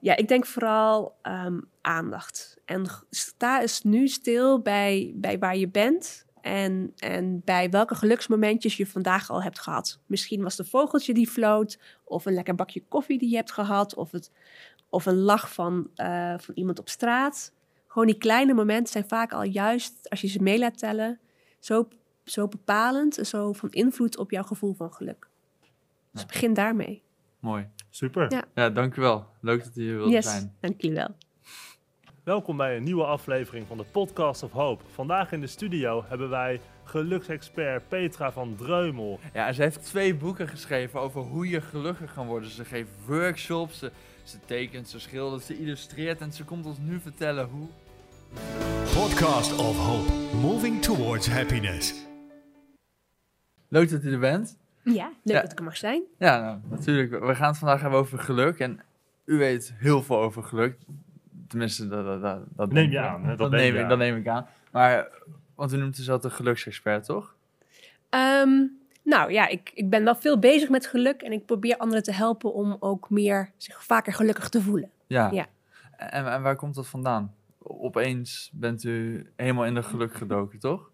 Ja, ik denk vooral ehm, aandacht. En sta eens nu stil bij, bij waar je bent en, en bij welke geluksmomentjes je vandaag al hebt gehad. Misschien was een vogeltje die floot, of een lekker bakje koffie die je hebt gehad, of, het, of een lach van, eh, van iemand op straat. Gewoon die kleine momenten zijn vaak al juist, als je ze mee laat tellen, zo, zo bepalend en zo van invloed op jouw gevoel van geluk. Dus begin daarmee. Mooi. Super. Ja. Ja, dankjewel. Leuk dat u hier wilde Yes, zijn. dank jullie wel. Welkom bij een nieuwe aflevering van de Podcast of Hope. Vandaag in de studio hebben wij geluksexpert Petra van Dreumel. Ja, ze heeft twee boeken geschreven over hoe je gelukkig kan worden. Ze geeft workshops, ze, ze tekent, ze schildert, ze illustreert en ze komt ons nu vertellen hoe. Podcast of Hope, moving towards happiness. Leuk dat u er bent. Ja, leuk Ja. dat ik er mag zijn. Ja, nou, natuurlijk. We gaan het vandaag hebben over geluk. En u weet heel veel over geluk. Tenminste, dat, dat, dat, dat Neem je ik. aan, hè? Dat Dat, neem neem je ik, aan. dat neem ik aan. Maar, want u noemt uzelf de geluksexpert, toch? Ehm, nou ja, ik, ik ben wel veel bezig met geluk en ik probeer anderen te helpen om ook meer zich vaker gelukkig te voelen. Ja. Ja. En, en waar komt dat vandaan? Opeens bent u helemaal in de geluk gedoken, toch?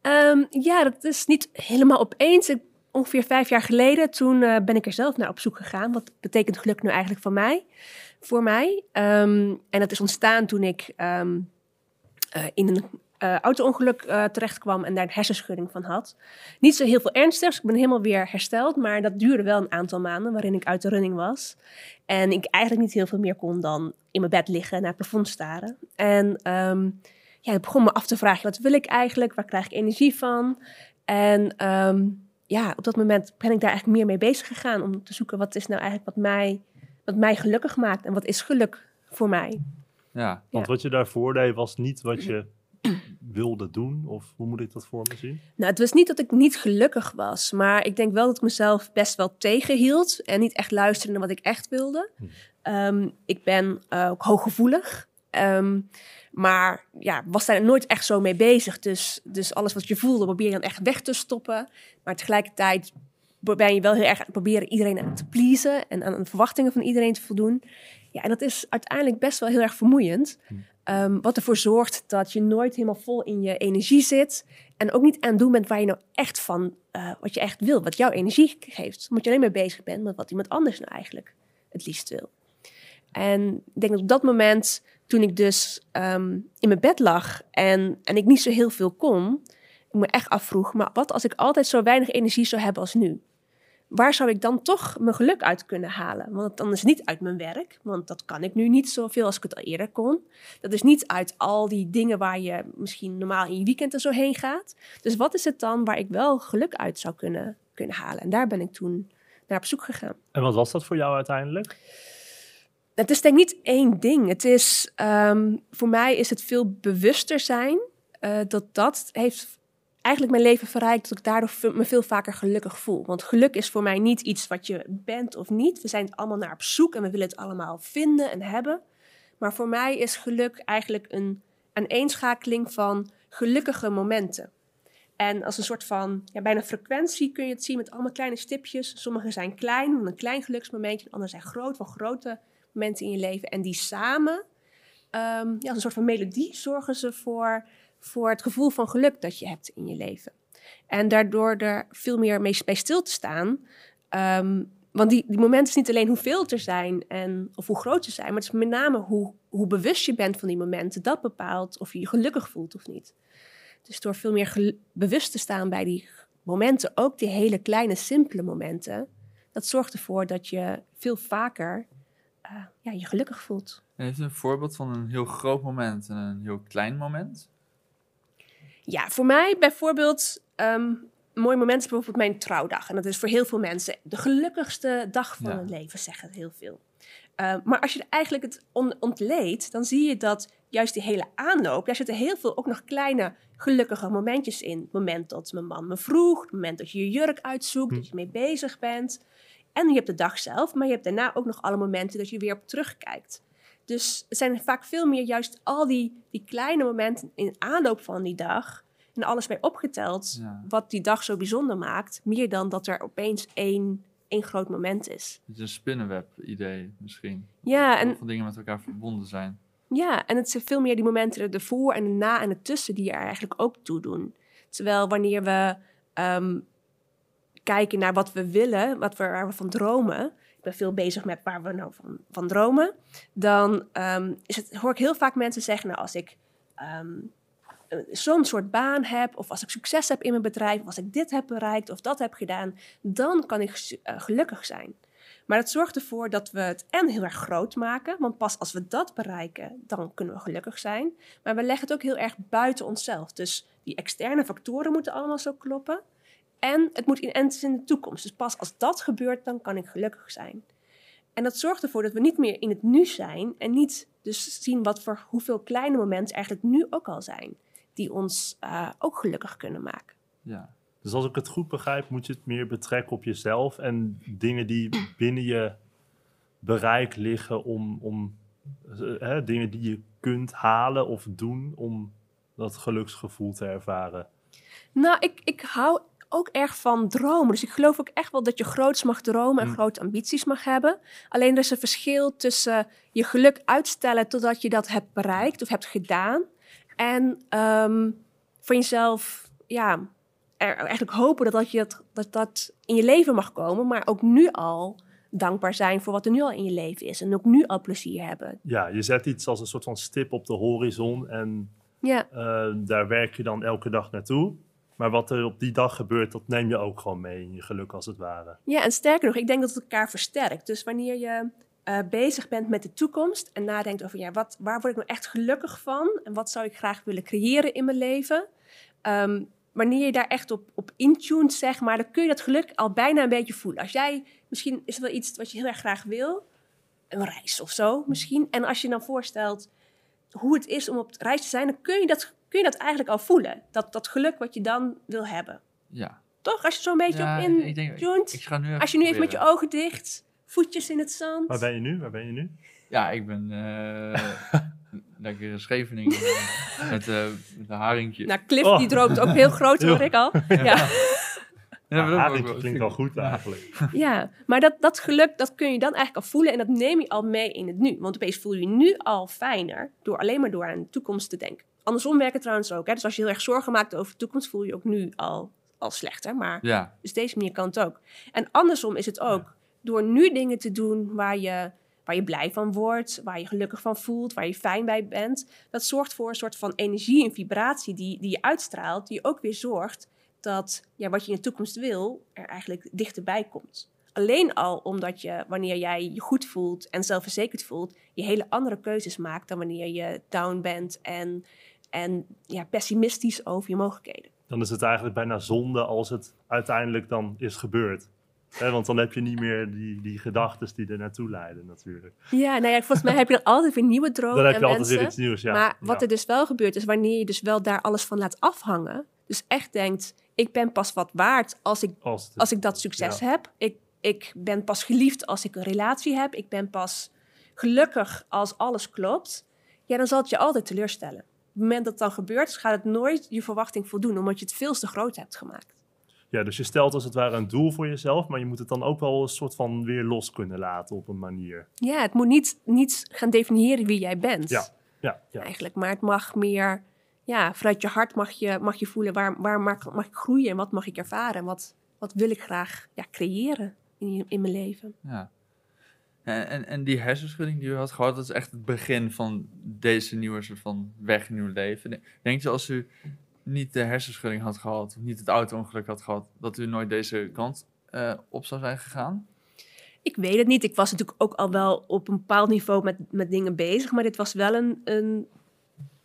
Ehm, ja, dat is niet helemaal opeens. Ik, ongeveer vijf jaar geleden, toen eh, ben ik er zelf naar op zoek gegaan. Wat betekent geluk nu eigenlijk voor mij? Voor mij. Ehm, en dat is ontstaan toen ik ehm, eh, in een eh, auto-ongeluk terecht kwam en daar een hersenschudding van had. Niet zo heel veel ernstigs. Ik ben helemaal weer hersteld, maar dat duurde wel een aantal maanden waarin ik uit de running was. En ik eigenlijk niet heel veel meer kon dan in mijn bed liggen en naar het plafond staren. En ehm, ja, ik begon me af te vragen, wat wil ik eigenlijk? Waar krijg ik energie van? En ja, op dat moment ben ik daar eigenlijk meer mee bezig gegaan om te zoeken wat is nou eigenlijk wat mij, wat mij gelukkig maakt en wat is geluk voor mij. Ja. Want wat je daarvoor deed was niet wat je wilde doen. Of hoe moet ik dat voor me zien? Nou, het was niet dat ik niet gelukkig was, maar ik denk wel dat ik mezelf best wel tegenhield en niet echt luisterde naar wat ik echt wilde. Hm. Ehm, ik ben eh, ook hooggevoelig, ehm, maar ja, was daar nooit echt zo mee bezig. Dus, dus alles wat je voelde probeer je dan echt weg te stoppen. Maar tegelijkertijd ben je wel heel erg aan het proberen iedereen aan te pleasen en aan de verwachtingen van iedereen te voldoen. Ja, en dat is uiteindelijk best wel heel erg vermoeiend. Ehm, wat ervoor zorgt dat je nooit helemaal vol in je energie zit. En ook niet aan het doen bent waar je nou echt van, eh, wat je echt wil, wat jouw energie geeft. Omdat je alleen maar bezig bent met wat iemand anders nou eigenlijk het liefst wil. En ik denk dat op dat moment, toen ik dus ehm, in mijn bed lag en, en ik niet zo heel veel kon, ik me echt afvroeg, maar wat als ik altijd zo weinig energie zou hebben als nu? Waar zou ik dan toch mijn geluk uit kunnen halen? Want dan is niet uit mijn werk, want dat kan ik nu niet zoveel als ik het al eerder kon. Dat is niet uit al die dingen waar je misschien normaal in je weekend er zo heen gaat. Dus wat is het dan waar ik wel geluk uit zou kunnen, kunnen halen? En daar ben ik toen naar op zoek gegaan. En wat was dat voor jou uiteindelijk? Het is denk ik niet één ding. Het is, ehm, voor mij is het veel bewuster zijn. eh, dat dat heeft eigenlijk mijn leven verrijkt. Dat ik daardoor me veel vaker gelukkig voel. Want geluk is voor mij niet iets wat je bent of niet. We zijn het allemaal naar op zoek en we willen het allemaal vinden en hebben. Maar voor mij is geluk eigenlijk een aaneenschakeling van gelukkige momenten. En als een soort van, ja, bijna frequentie kun je het zien met allemaal kleine stipjes. Sommige zijn klein, een klein geluksmomentje. En andere zijn groot, wel grote momenten in je leven. En die samen, ehm, ja, als een soort van melodie, zorgen ze voor, voor het gevoel van geluk dat je hebt in je leven. En daardoor er veel meer mee bij stil te staan. ehm, want die, die momenten is niet alleen hoeveel er zijn en, of hoe groot ze zijn, maar het is met name hoe, hoe bewust je bent van die momenten. Dat bepaalt of je je gelukkig voelt of niet. Dus door veel meer bewust te staan bij die momenten, ook die hele kleine, simpele momenten, dat zorgt ervoor dat je veel vaker eh, ja, je gelukkig voelt. En heeft u een voorbeeld van een heel groot moment en een heel klein moment? Ja, voor mij bijvoorbeeld ehm, een mooi moment is bijvoorbeeld mijn trouwdag. En dat is voor heel veel mensen de gelukkigste dag van Ja. hun leven, zeggen heel veel. Eh, maar als je eigenlijk het on- ontleedt, dan zie je dat juist die hele aanloop, daar zitten heel veel ook nog kleine gelukkige momentjes in. Het moment dat mijn man me vroeg, het moment dat je je jurk uitzoekt, Hm. dat je mee bezig bent. En je hebt de dag zelf, maar je hebt daarna ook nog alle momenten dat je weer op terugkijkt. Dus het zijn vaak veel meer juist al die, die kleine momenten in aanloop van die dag. En alles bij opgeteld, Ja. wat die dag zo bijzonder maakt. Meer dan dat er opeens één één groot moment is. Het is een spinnenweb-idee misschien. Ja, en, veel dingen met elkaar verbonden zijn. ja, en het zijn veel meer die momenten ervoor en erna en ertussen die er eigenlijk ook toe doen. Terwijl wanneer we ehm, kijken naar wat we willen, wat we, waar we van dromen. Ik ben veel bezig met waar we nou van, van dromen. Dan ehm, is het, hoor ik heel vaak mensen zeggen, nou als ik ehm, eh, zo'n soort baan heb, of als ik succes heb in mijn bedrijf, of als ik dit heb bereikt of dat heb gedaan, dan kan ik eh, gelukkig zijn. Maar dat zorgt ervoor dat we het en heel erg groot maken, want pas als we dat bereiken, dan kunnen we gelukkig zijn. Maar we leggen het ook heel erg buiten onszelf. Dus die externe factoren moeten allemaal zo kloppen. En het moet in, en het is in de toekomst. Dus pas als dat gebeurt, dan kan ik gelukkig zijn. En dat zorgt ervoor dat we niet meer in het nu zijn en niet dus zien wat voor hoeveel kleine momenten eigenlijk nu ook al zijn, die ons eh, ook gelukkig kunnen maken. Ja. Dus als ik het goed begrijp, moet je het meer betrekken op jezelf en dingen die binnen je bereik liggen om, om eh, hè, dingen die je kunt halen of doen om dat geluksgevoel te ervaren. Nou, ik, ik hou ook erg van dromen. Dus ik geloof ook echt wel dat je groots mag dromen en Mm. grote ambities mag hebben. Alleen er is een verschil tussen je geluk uitstellen totdat je dat hebt bereikt of hebt gedaan. En ehm, van jezelf, ja, er, eigenlijk hopen dat dat, je dat, dat dat in je leven mag komen. Maar ook nu al dankbaar zijn voor wat er nu al in je leven is. En ook nu al plezier hebben. Ja, je zet iets als een soort van stip op de horizon en Ja, eh, daar werk je dan elke dag naartoe. Maar wat er op die dag gebeurt, dat neem je ook gewoon mee in je geluk als het ware. Ja, en sterker nog, ik denk dat het elkaar versterkt. Dus wanneer je eh, bezig bent met de toekomst en nadenkt over ja, wat, waar word ik nou echt gelukkig van en wat zou ik graag willen creëren in mijn leven. Ehm, wanneer je daar echt op, op intuned, zeg maar, dan kun je dat geluk al bijna een beetje voelen. Als jij, misschien is er wel iets wat je heel erg graag wil, een reis of zo misschien. En als je dan voorstelt hoe het is om op reis te zijn, dan kun je dat, kun je dat eigenlijk al voelen. Dat, dat geluk wat je dan wil hebben. Ja. Toch? Als je zo'n beetje Ja, op ik denk- intuned. Ik ga nu even Als je nu even met je ogen dicht, voetjes in het zand. Waar ben je nu? Waar ben je nu? Ja, ik ben eh lekker in Scheveningen eh, met, eh met een haringje. Nou, Cliff Oh. die droomt ook heel groot, hoor ik al. Ja, Ja, dat klinkt wel goed eigenlijk. ja. maar dat, dat geluk, dat kun je dan eigenlijk al voelen en dat neem je al mee in het nu. Want opeens voel je je nu al fijner door alleen maar door aan de toekomst te denken. Andersom werkt het trouwens ook. Hè? Dus als je heel erg zorgen maakt over de toekomst, voel je je ook nu al, al slechter. Maar Ja, Dus deze manier kan het ook. En andersom is het ook door nu dingen te doen waar je, waar je blij van wordt, waar je gelukkig van voelt, waar je fijn bij bent. Dat zorgt voor een soort van energie en vibratie die, die je uitstraalt, die ook weer zorgt dat ja, wat je in de toekomst wil er eigenlijk dichterbij komt. Alleen al omdat je, wanneer jij je goed voelt en zelfverzekerd voelt, je hele andere keuzes maakt dan wanneer je down bent en, en ja, pessimistisch over je mogelijkheden. Dan is het eigenlijk bijna zonde als het uiteindelijk dan is gebeurd. Want dan heb je niet meer die, die gedachten die er naartoe leiden natuurlijk. Ja, nou ja, volgens mij heb je dan altijd weer nieuwe dromen dan heb en je altijd wensen. weer iets nieuws. Ja. maar wat Ja. er dus wel gebeurt, is wanneer je dus wel daar alles van laat afhangen. Dus echt denkt, ik ben pas wat waard als ik, als, ik dat succes ja. heb. Ik, ik ben pas geliefd als ik een relatie heb. Ik ben pas gelukkig als alles klopt. Ja, dan zal het je altijd teleurstellen. Op het moment dat het dan gebeurt, gaat het nooit je verwachting voldoen. Omdat je het veel te groot hebt gemaakt. Ja, dus je stelt als het ware een doel voor jezelf, maar je moet het dan ook wel een soort van weer los kunnen laten op een manier. Ja, het moet niet, niet gaan definiëren wie jij bent. Ja, ja, ja. eigenlijk. Maar het mag meer, ja, vanuit je hart mag je, mag je voelen waar, waar mag, mag ik groeien en wat mag ik ervaren en wat, wat wil ik graag ja, creëren in, in mijn leven. ja. En, en, die hersenschudding die u had gehad, dat is echt het begin van deze nieuwe soort van weg in uw leven. Denkt u als u niet de hersenschudding had gehad, of niet het auto-ongeluk had gehad, dat u nooit deze kant eh, op zou zijn gegaan? Ik weet het niet. Ik was natuurlijk ook al wel op een bepaald niveau met, met dingen bezig. Maar dit was wel een, een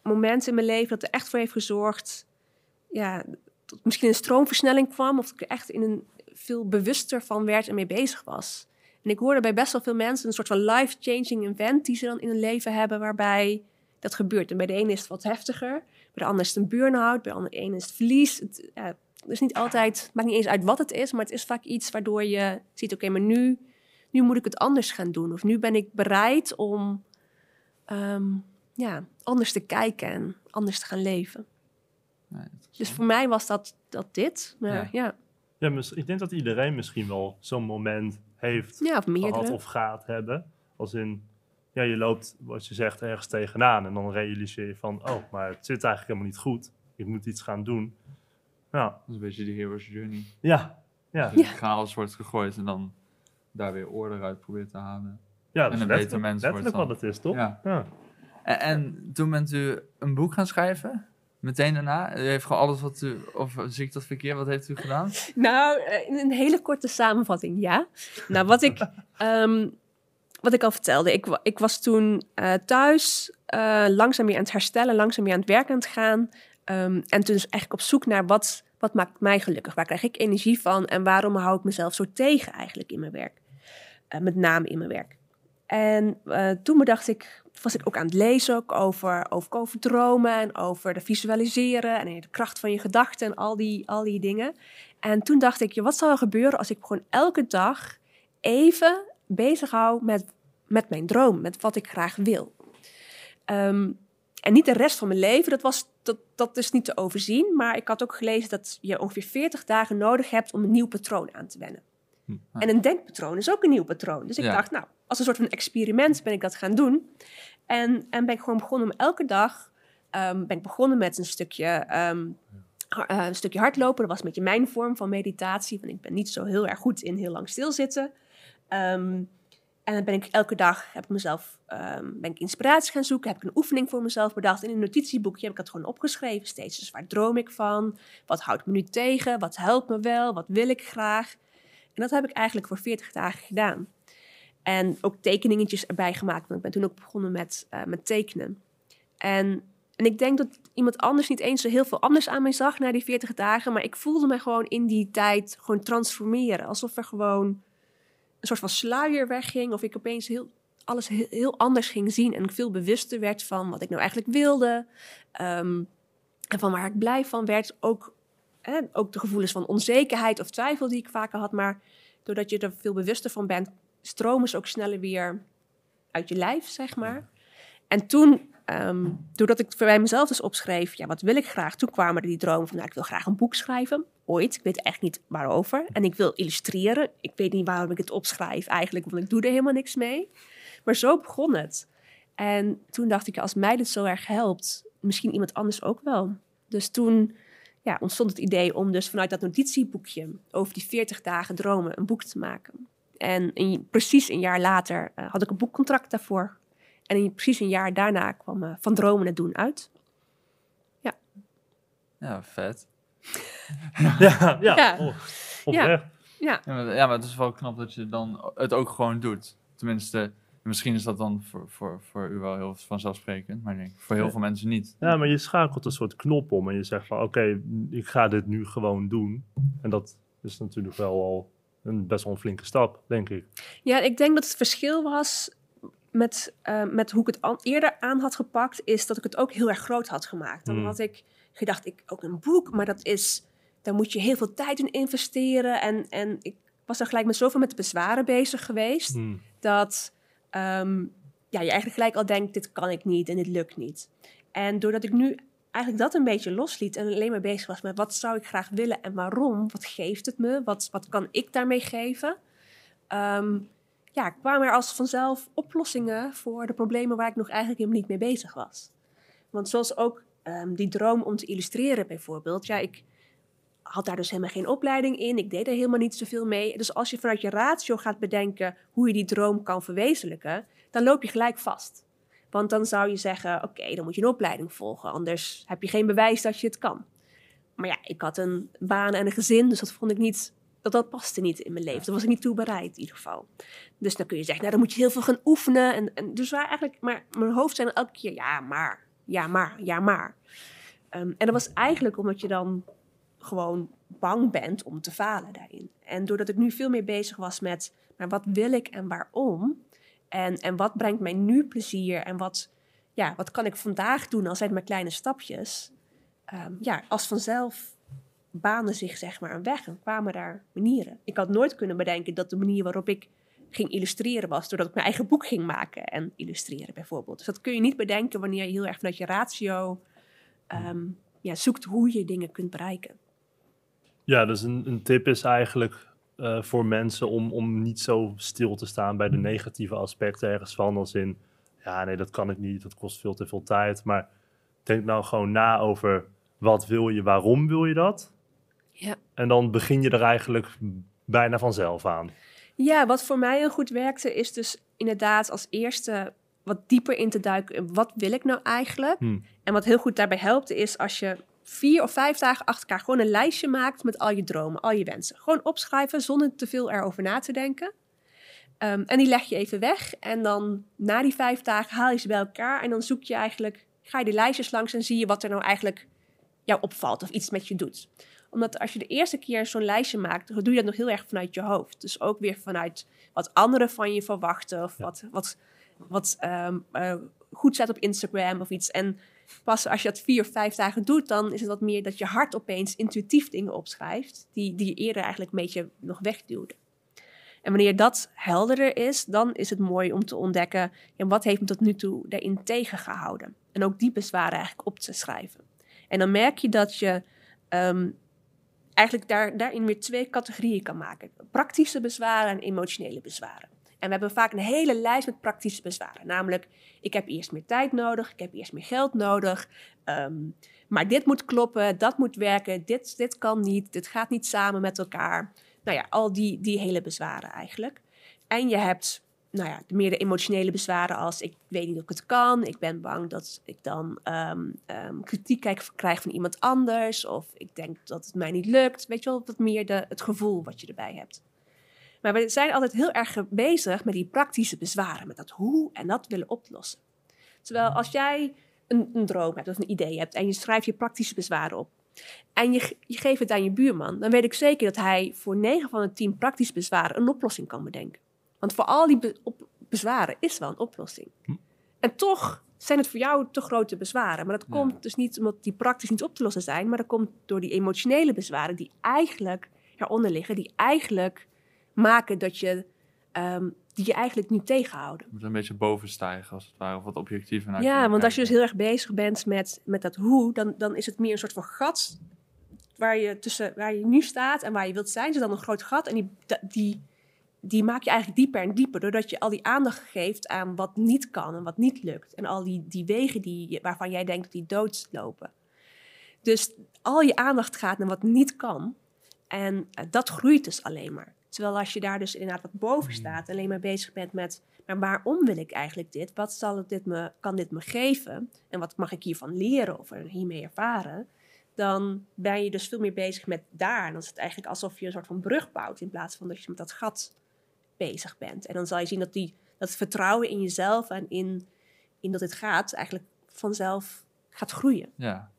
moment in mijn leven dat er echt voor heeft gezorgd. Ja, dat misschien een stroomversnelling kwam. Of ik er echt in een veel bewuster van werd en mee bezig was. En ik hoorde bij best wel veel mensen een soort van life-changing event die ze dan in hun leven hebben waarbij dat gebeurt. En bij de ene is het wat heftiger. Bij de ander is het een burn-out. Bij de andere ene is het verlies. Het, ja, is niet altijd, het maakt niet eens uit wat het is, maar het is vaak iets waardoor je ziet, oké, maar nu, nu moet ik het anders gaan doen. Of nu ben ik bereid om ehm, ja, anders te kijken en anders te gaan leven. Nee, Dus voor mij was dat, dat dit. Maar Ja. ja. Ja, ik denk dat iedereen misschien wel zo'n moment heeft Ja, of gehad of gaat hebben. Als in, ja, je loopt, wat je zegt, ergens tegenaan. En dan realiseer je van, oh, maar het zit eigenlijk helemaal niet goed. Ik moet iets gaan doen. Ja, Dat is een beetje de hero's journey. ja, ja. Dus chaos wordt gegooid en dan daar weer orde uit probeert te halen. ja dat En is een beter mens letterlijk wordt wat dan. het is, toch? Ja. ja. En, en toen bent u een boek gaan schrijven? Meteen daarna? U heeft gewoon alles wat u, of zie ik dat verkeerd, wat heeft u gedaan? Nou, eh, in een hele korte samenvatting, ja. Nou, wat ik, ehm, wat ik al vertelde, ik, ik was toen eh, thuis eh, langzaam weer aan het herstellen, langzaam weer aan het werk aan het gaan. Ehm, en toen dus eigenlijk op zoek naar wat, wat maakt mij gelukkig? Waar krijg ik energie van? En waarom hou ik mezelf zo tegen eigenlijk in mijn werk? Met name in mijn werk. En toen bedacht ik, was ik ook aan het lezen ook over, over, over dromen en over de visualiseren en de kracht van je gedachten en al die, al die dingen. En toen dacht ik, wat zou er gebeuren als ik gewoon elke dag even bezig hou met, met mijn droom, met wat ik graag wil. Ehm, en niet de rest van mijn leven, dat, was, dat, dat is niet te overzien. Maar ik had ook gelezen dat je ongeveer 40 dagen nodig hebt om een nieuw patroon aan te wennen. Hm. En een denkpatroon is ook een nieuw patroon. Dus ik Ja. dacht, nou, als een soort van experiment ben ik dat gaan doen. En, en ben ik gewoon begonnen om elke dag... ehm, ben ik begonnen met een stukje, ehm, eh, een stukje hardlopen. Dat was een beetje mijn vorm van meditatie. Want ik ben niet zo heel erg goed in heel lang stilzitten. Ehm, en dan ben ik elke dag, heb ik mezelf, ben ik inspiratie gaan zoeken. Heb ik een oefening voor mezelf bedacht. In een notitieboekje heb ik dat gewoon opgeschreven steeds. Dus waar droom ik van? Wat houdt me nu tegen? Wat helpt me wel? Wat wil ik graag? En dat heb ik eigenlijk voor 40 dagen gedaan. En ook tekeningetjes erbij gemaakt. Want ik ben toen ook begonnen met, eh, met tekenen. En, en ik denk dat iemand anders niet eens zo heel veel anders aan mij zag na die 40 dagen. Maar ik voelde me gewoon in die tijd gewoon transformeren. Alsof er gewoon een soort van sluier wegging. Of ik opeens heel, alles heel, heel anders ging zien. En ik veel bewuster werd van wat ik nou eigenlijk wilde. Ehm, en van waar ik blij van werd. Ook, ook de gevoelens van onzekerheid of twijfel die ik vaker had. Maar doordat je er veel bewuster van bent, stromen ze ook sneller weer uit je lijf, zeg maar. En toen, ehm, doordat ik voor bij mezelf dus opschreef, ja, wat wil ik graag? Toen kwamen er die dromen van, nou, ik wil graag een boek schrijven. Ooit, ik weet echt niet waarover. En ik wil illustreren. Ik weet niet waarom ik het opschrijf eigenlijk, want ik doe er helemaal niks mee. Maar zo begon het. En toen dacht ik, als mij dit zo erg helpt, misschien iemand anders ook wel. Dus toen ja, ontstond het idee om dus vanuit dat notitieboekje over die 40 dagen dromen een boek te maken. En precies een jaar later eh, had ik een boekcontract daarvoor. En precies een jaar daarna kwam eh, Van Dromen het Doen uit. Ja, vet. Ja, ja. Ja. oh, oprecht. Ja, Ja maar, ja, maar het is wel knap dat je dan het ook gewoon doet. Tenminste, misschien is dat dan voor, voor, voor u wel heel vanzelfsprekend, maar nee, voor heel Ja. veel mensen niet. Ja, maar je schakelt een soort knop om en je zegt van oké, ik ga dit nu gewoon doen. En dat is natuurlijk wel al een best wel een flinke stap, denk ik. Ja, ik denk dat het verschil was met, eh, met hoe ik het an- eerder aan had gepakt, is dat ik het ook heel erg groot had gemaakt. Dan Hmm. had ik gedacht, ik ook een boek, maar dat is, daar moet je heel veel tijd in investeren. En, en ik was dan gelijk met zoveel met de bezwaren bezig geweest, Hmm. dat ehm, ja, je eigenlijk gelijk al denkt, dit kan ik niet en dit lukt niet. En doordat ik nu eigenlijk dat een beetje losliet en alleen maar bezig was met wat zou ik graag willen en waarom, wat geeft het me, wat, wat kan ik daarmee geven, Ehm, ja, kwamen er als vanzelf oplossingen voor de problemen waar ik nog eigenlijk helemaal niet mee bezig was. Want zoals ook ehm, die droom om te illustreren bijvoorbeeld, ja, ik had daar dus helemaal geen opleiding in, ik deed er helemaal niet zoveel mee. Dus als je vanuit je ratio gaat bedenken hoe je die droom kan verwezenlijken, dan loop je gelijk vast. Want dan zou je zeggen, oké, dan moet je een opleiding volgen, anders heb je geen bewijs dat je het kan. Maar ja, ik had een baan en een gezin, dus dat vond ik niet, dat, dat paste niet in mijn leven. Daar was ik niet toe bereid in ieder geval. Dus dan kun je zeggen, nou, dan moet je heel veel gaan oefenen. En, dus waar eigenlijk, maar mijn hoofd zijn elke keer, ja, maar, ja, maar, ja, maar. Ehm, en dat was eigenlijk omdat je dan gewoon bang bent om te falen daarin. En doordat ik nu veel meer bezig was met, maar wat wil ik en waarom? En, en wat brengt mij nu plezier? En wat, ja, wat kan ik vandaag doen, al zijn het maar kleine stapjes? Ehm, ja, als vanzelf banen zich zeg maar een weg en kwamen daar manieren. Ik had nooit kunnen bedenken dat de manier waarop ik ging illustreren was doordat ik mijn eigen boek ging maken en illustreren bijvoorbeeld. Dus dat kun je niet bedenken wanneer je heel erg vanuit je ratio ehm, ja, zoekt hoe je dingen kunt bereiken. Ja, dus een, een tip is eigenlijk eh, voor mensen om, om niet zo stil te staan bij de negatieve aspecten ergens van. Als in, ja, nee, dat kan ik niet, dat kost veel te veel tijd. Maar denk nou gewoon na over wat wil je, waarom wil je dat? Ja. En dan begin je er eigenlijk bijna vanzelf aan. Ja, wat voor mij heel goed werkte, is dus inderdaad als eerste wat dieper in te duiken. Wat wil ik nou eigenlijk? Hmm. En wat heel goed daarbij helpt, is als je vier of vijf dagen achter elkaar gewoon een lijstje maakt met al je dromen, al je wensen. Gewoon opschrijven zonder te veel erover na te denken. Ehm, en die leg je even weg. En dan na die vijf dagen haal je ze bij elkaar. En dan zoek je eigenlijk, ga je de lijstjes langs en zie je wat er nou eigenlijk jou opvalt of iets met je doet. Omdat als je de eerste keer zo'n lijstje maakt, dan doe je dat nog heel erg vanuit je hoofd. Dus ook weer vanuit wat anderen van je verwachten of Ja. wat, wat, wat ehm, eh, goed staat op Instagram of iets. En pas als je dat vier of vijf dagen doet, dan is het wat meer dat je hart opeens intuïtief dingen opschrijft, die, die je eerder eigenlijk een beetje nog wegduwde. En wanneer dat helderder is, dan is het mooi om te ontdekken, wat heeft me tot nu toe daarin tegengehouden? En ook die bezwaren eigenlijk op te schrijven. En dan merk je dat je ehm, eigenlijk daar, daarin weer twee categorieën kan maken. Praktische bezwaren en emotionele bezwaren. En we hebben vaak een hele lijst met praktische bezwaren. Namelijk, ik heb eerst meer tijd nodig, ik heb eerst meer geld nodig. ehm, maar dit moet kloppen, dat moet werken, dit, dit kan niet, dit gaat niet samen met elkaar. Nou ja, al die, die hele bezwaren eigenlijk. En je hebt nou ja, meer de emotionele bezwaren als ik weet niet of ik het kan, ik ben bang dat ik dan ehm, ehm, kritiek krijg- krijg van iemand anders, of ik denk dat het mij niet lukt. Weet je wel, wat meer de, het gevoel wat je erbij hebt. Maar we zijn altijd heel erg bezig met die praktische bezwaren, met dat hoe en dat willen oplossen. Terwijl als jij een, een droom hebt of een idee hebt en je schrijft je praktische bezwaren op, en je, je geeft het aan je buurman, dan weet ik zeker dat hij voor 9 van de 10 praktische bezwaren een oplossing kan bedenken. Want voor al die be- op- bezwaren is wel een oplossing. En toch zijn het voor jou te grote bezwaren. Maar dat Ja. komt dus niet omdat die praktisch niet op te lossen zijn, maar dat komt door die emotionele bezwaren die eigenlijk eronder liggen, die eigenlijk maken dat je, ehm, die je eigenlijk niet tegenhouden. Je moet een beetje bovenstijgen, als het ware, of wat objectiever naar Ja, want als je dus heel erg bezig bent met, met dat hoe, dan, dan is het meer een soort van gat waar je, tussen, waar je nu staat en waar je wilt zijn. Er is dan een groot gat en die, die, die maak je eigenlijk dieper en dieper, doordat je al die aandacht geeft aan wat niet kan en wat niet lukt. En al die, die wegen die, waarvan jij denkt dat die doodlopen. Dus al je aandacht gaat naar wat niet kan. En eh, dat groeit dus alleen maar. Terwijl als je daar dus inderdaad wat boven staat, alleen maar bezig bent met, maar waarom wil ik eigenlijk dit? Wat zal het dit me, kan dit me geven? En wat mag ik hiervan leren of er hiermee ervaren? Dan ben je dus veel meer bezig met daar. En dan is het eigenlijk alsof je een soort van brug bouwt in plaats van dat je met dat gat bezig bent. En dan zal je zien dat, die, dat vertrouwen in jezelf en in, in dat het gaat eigenlijk vanzelf gaat groeien. Ja,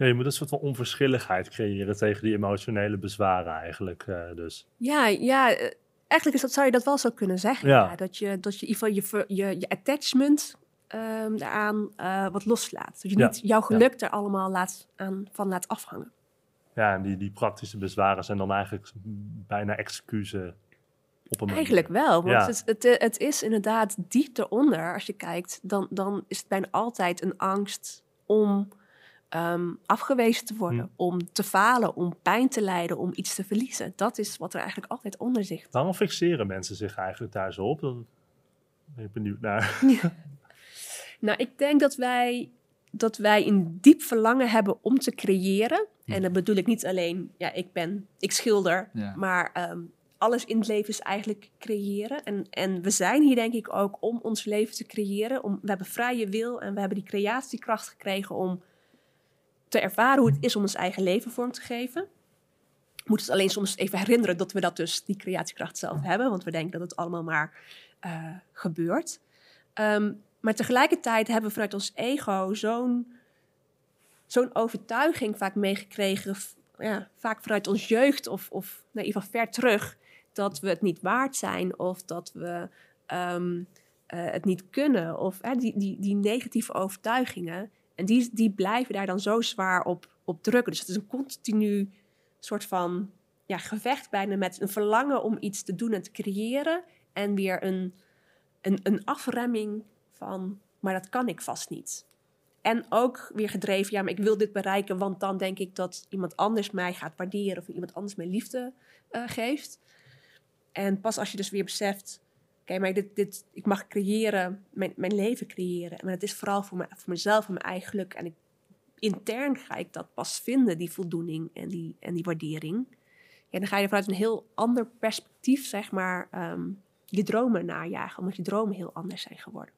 Ja, je moet een soort van onverschilligheid creëren tegen die emotionele bezwaren eigenlijk. eh, dus. Ja, ja eh, eigenlijk is dat, zou je dat wel zo kunnen zeggen. Ja. Ja. dat, je, dat je in ieder geval je, je, je attachment ehm daaraan eh, wat loslaat. Dat je Ja. niet jouw geluk er allemaal laat, aan, van laat afhangen. Ja, en die, die praktische bezwaren zijn dan eigenlijk bijna excuses op een manier. Eigenlijk wel, want Ja. het, het, het is inderdaad diep eronder. Als je kijkt, dan, dan is het bijna altijd een angst om ehm, afgewezen te worden. Hm. Om te falen, om pijn te lijden, om iets te verliezen. Dat is wat er eigenlijk altijd onder zit. Waarom fixeren mensen zich eigenlijk daar zo op? Dan ben ik benieuwd naar. Nou, ik denk dat wij, dat wij een diep verlangen hebben om te creëren. En dan bedoel ik niet alleen, ja, ik ben, ik schilder, Ja. maar ehm, alles in het leven is eigenlijk creëren. En, en we zijn hier denk ik ook om ons leven te creëren. Om, we hebben vrije wil en we hebben die creatiekracht gekregen om te ervaren hoe het is om ons eigen leven vorm te geven. We moeten ons alleen soms even herinneren dat we dat dus, die creatiekracht zelf hebben. Want we denken dat het allemaal maar eh, gebeurt. Ehm, maar tegelijkertijd hebben we vanuit ons ego zo'n zo'n overtuiging vaak meegekregen, ja, vaak vanuit ons jeugd of, of nou, in ver terug, dat we het niet waard zijn of dat we ehm, eh, het niet kunnen. Of die, die, die negatieve overtuigingen. En die, die blijven daar dan zo zwaar op, op drukken. Dus het is een continu soort van ja, gevecht bijna met een verlangen om iets te doen en te creëren. En weer een, een, een afremming van, maar dat kan ik vast niet. En ook weer gedreven, ja, maar ik wil dit bereiken, want dan denk ik dat iemand anders mij gaat waarderen of iemand anders mij liefde eh, geeft. En pas als je dus weer beseft, maar dit, dit, ik mag creëren, mijn, mijn leven creëren. Maar het is vooral voor, me, voor mezelf en mijn eigen geluk. En ik, intern ga ik dat pas vinden, die voldoening en die, en die waardering. Ja, dan ga je vanuit een heel ander perspectief, zeg maar, ehm, je dromen najagen. Omdat je dromen heel anders zijn geworden.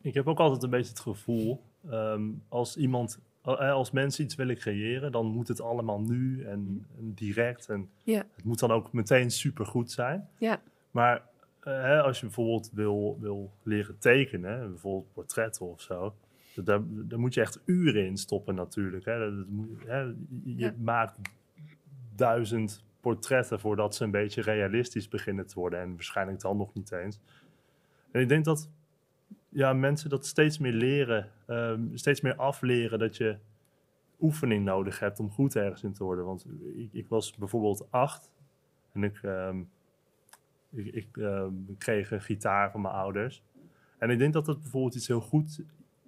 Ik heb ook altijd een beetje het gevoel, ehm, als iemand, eh, als mensen iets willen creëren, dan moet het allemaal nu en, en direct. En Ja. het moet dan ook meteen supergoed zijn. Ja. Maar hè, als je bijvoorbeeld wil, wil leren tekenen, bijvoorbeeld portretten of zo, daar, daar moet je echt uren in stoppen natuurlijk. Hè. Dat, moet, hè, je Ja. maakt duizend portretten voordat ze een beetje realistisch beginnen te worden en waarschijnlijk dan nog niet eens. En ik denk dat ja, mensen dat steeds meer leren, ehm, steeds meer afleren dat je oefening nodig hebt om goed ergens in te worden. Want ik, ik was bijvoorbeeld acht en ik, ehm, ik, ik ehm, kreeg een gitaar van mijn ouders. En ik denk dat dat bijvoorbeeld iets heel goed,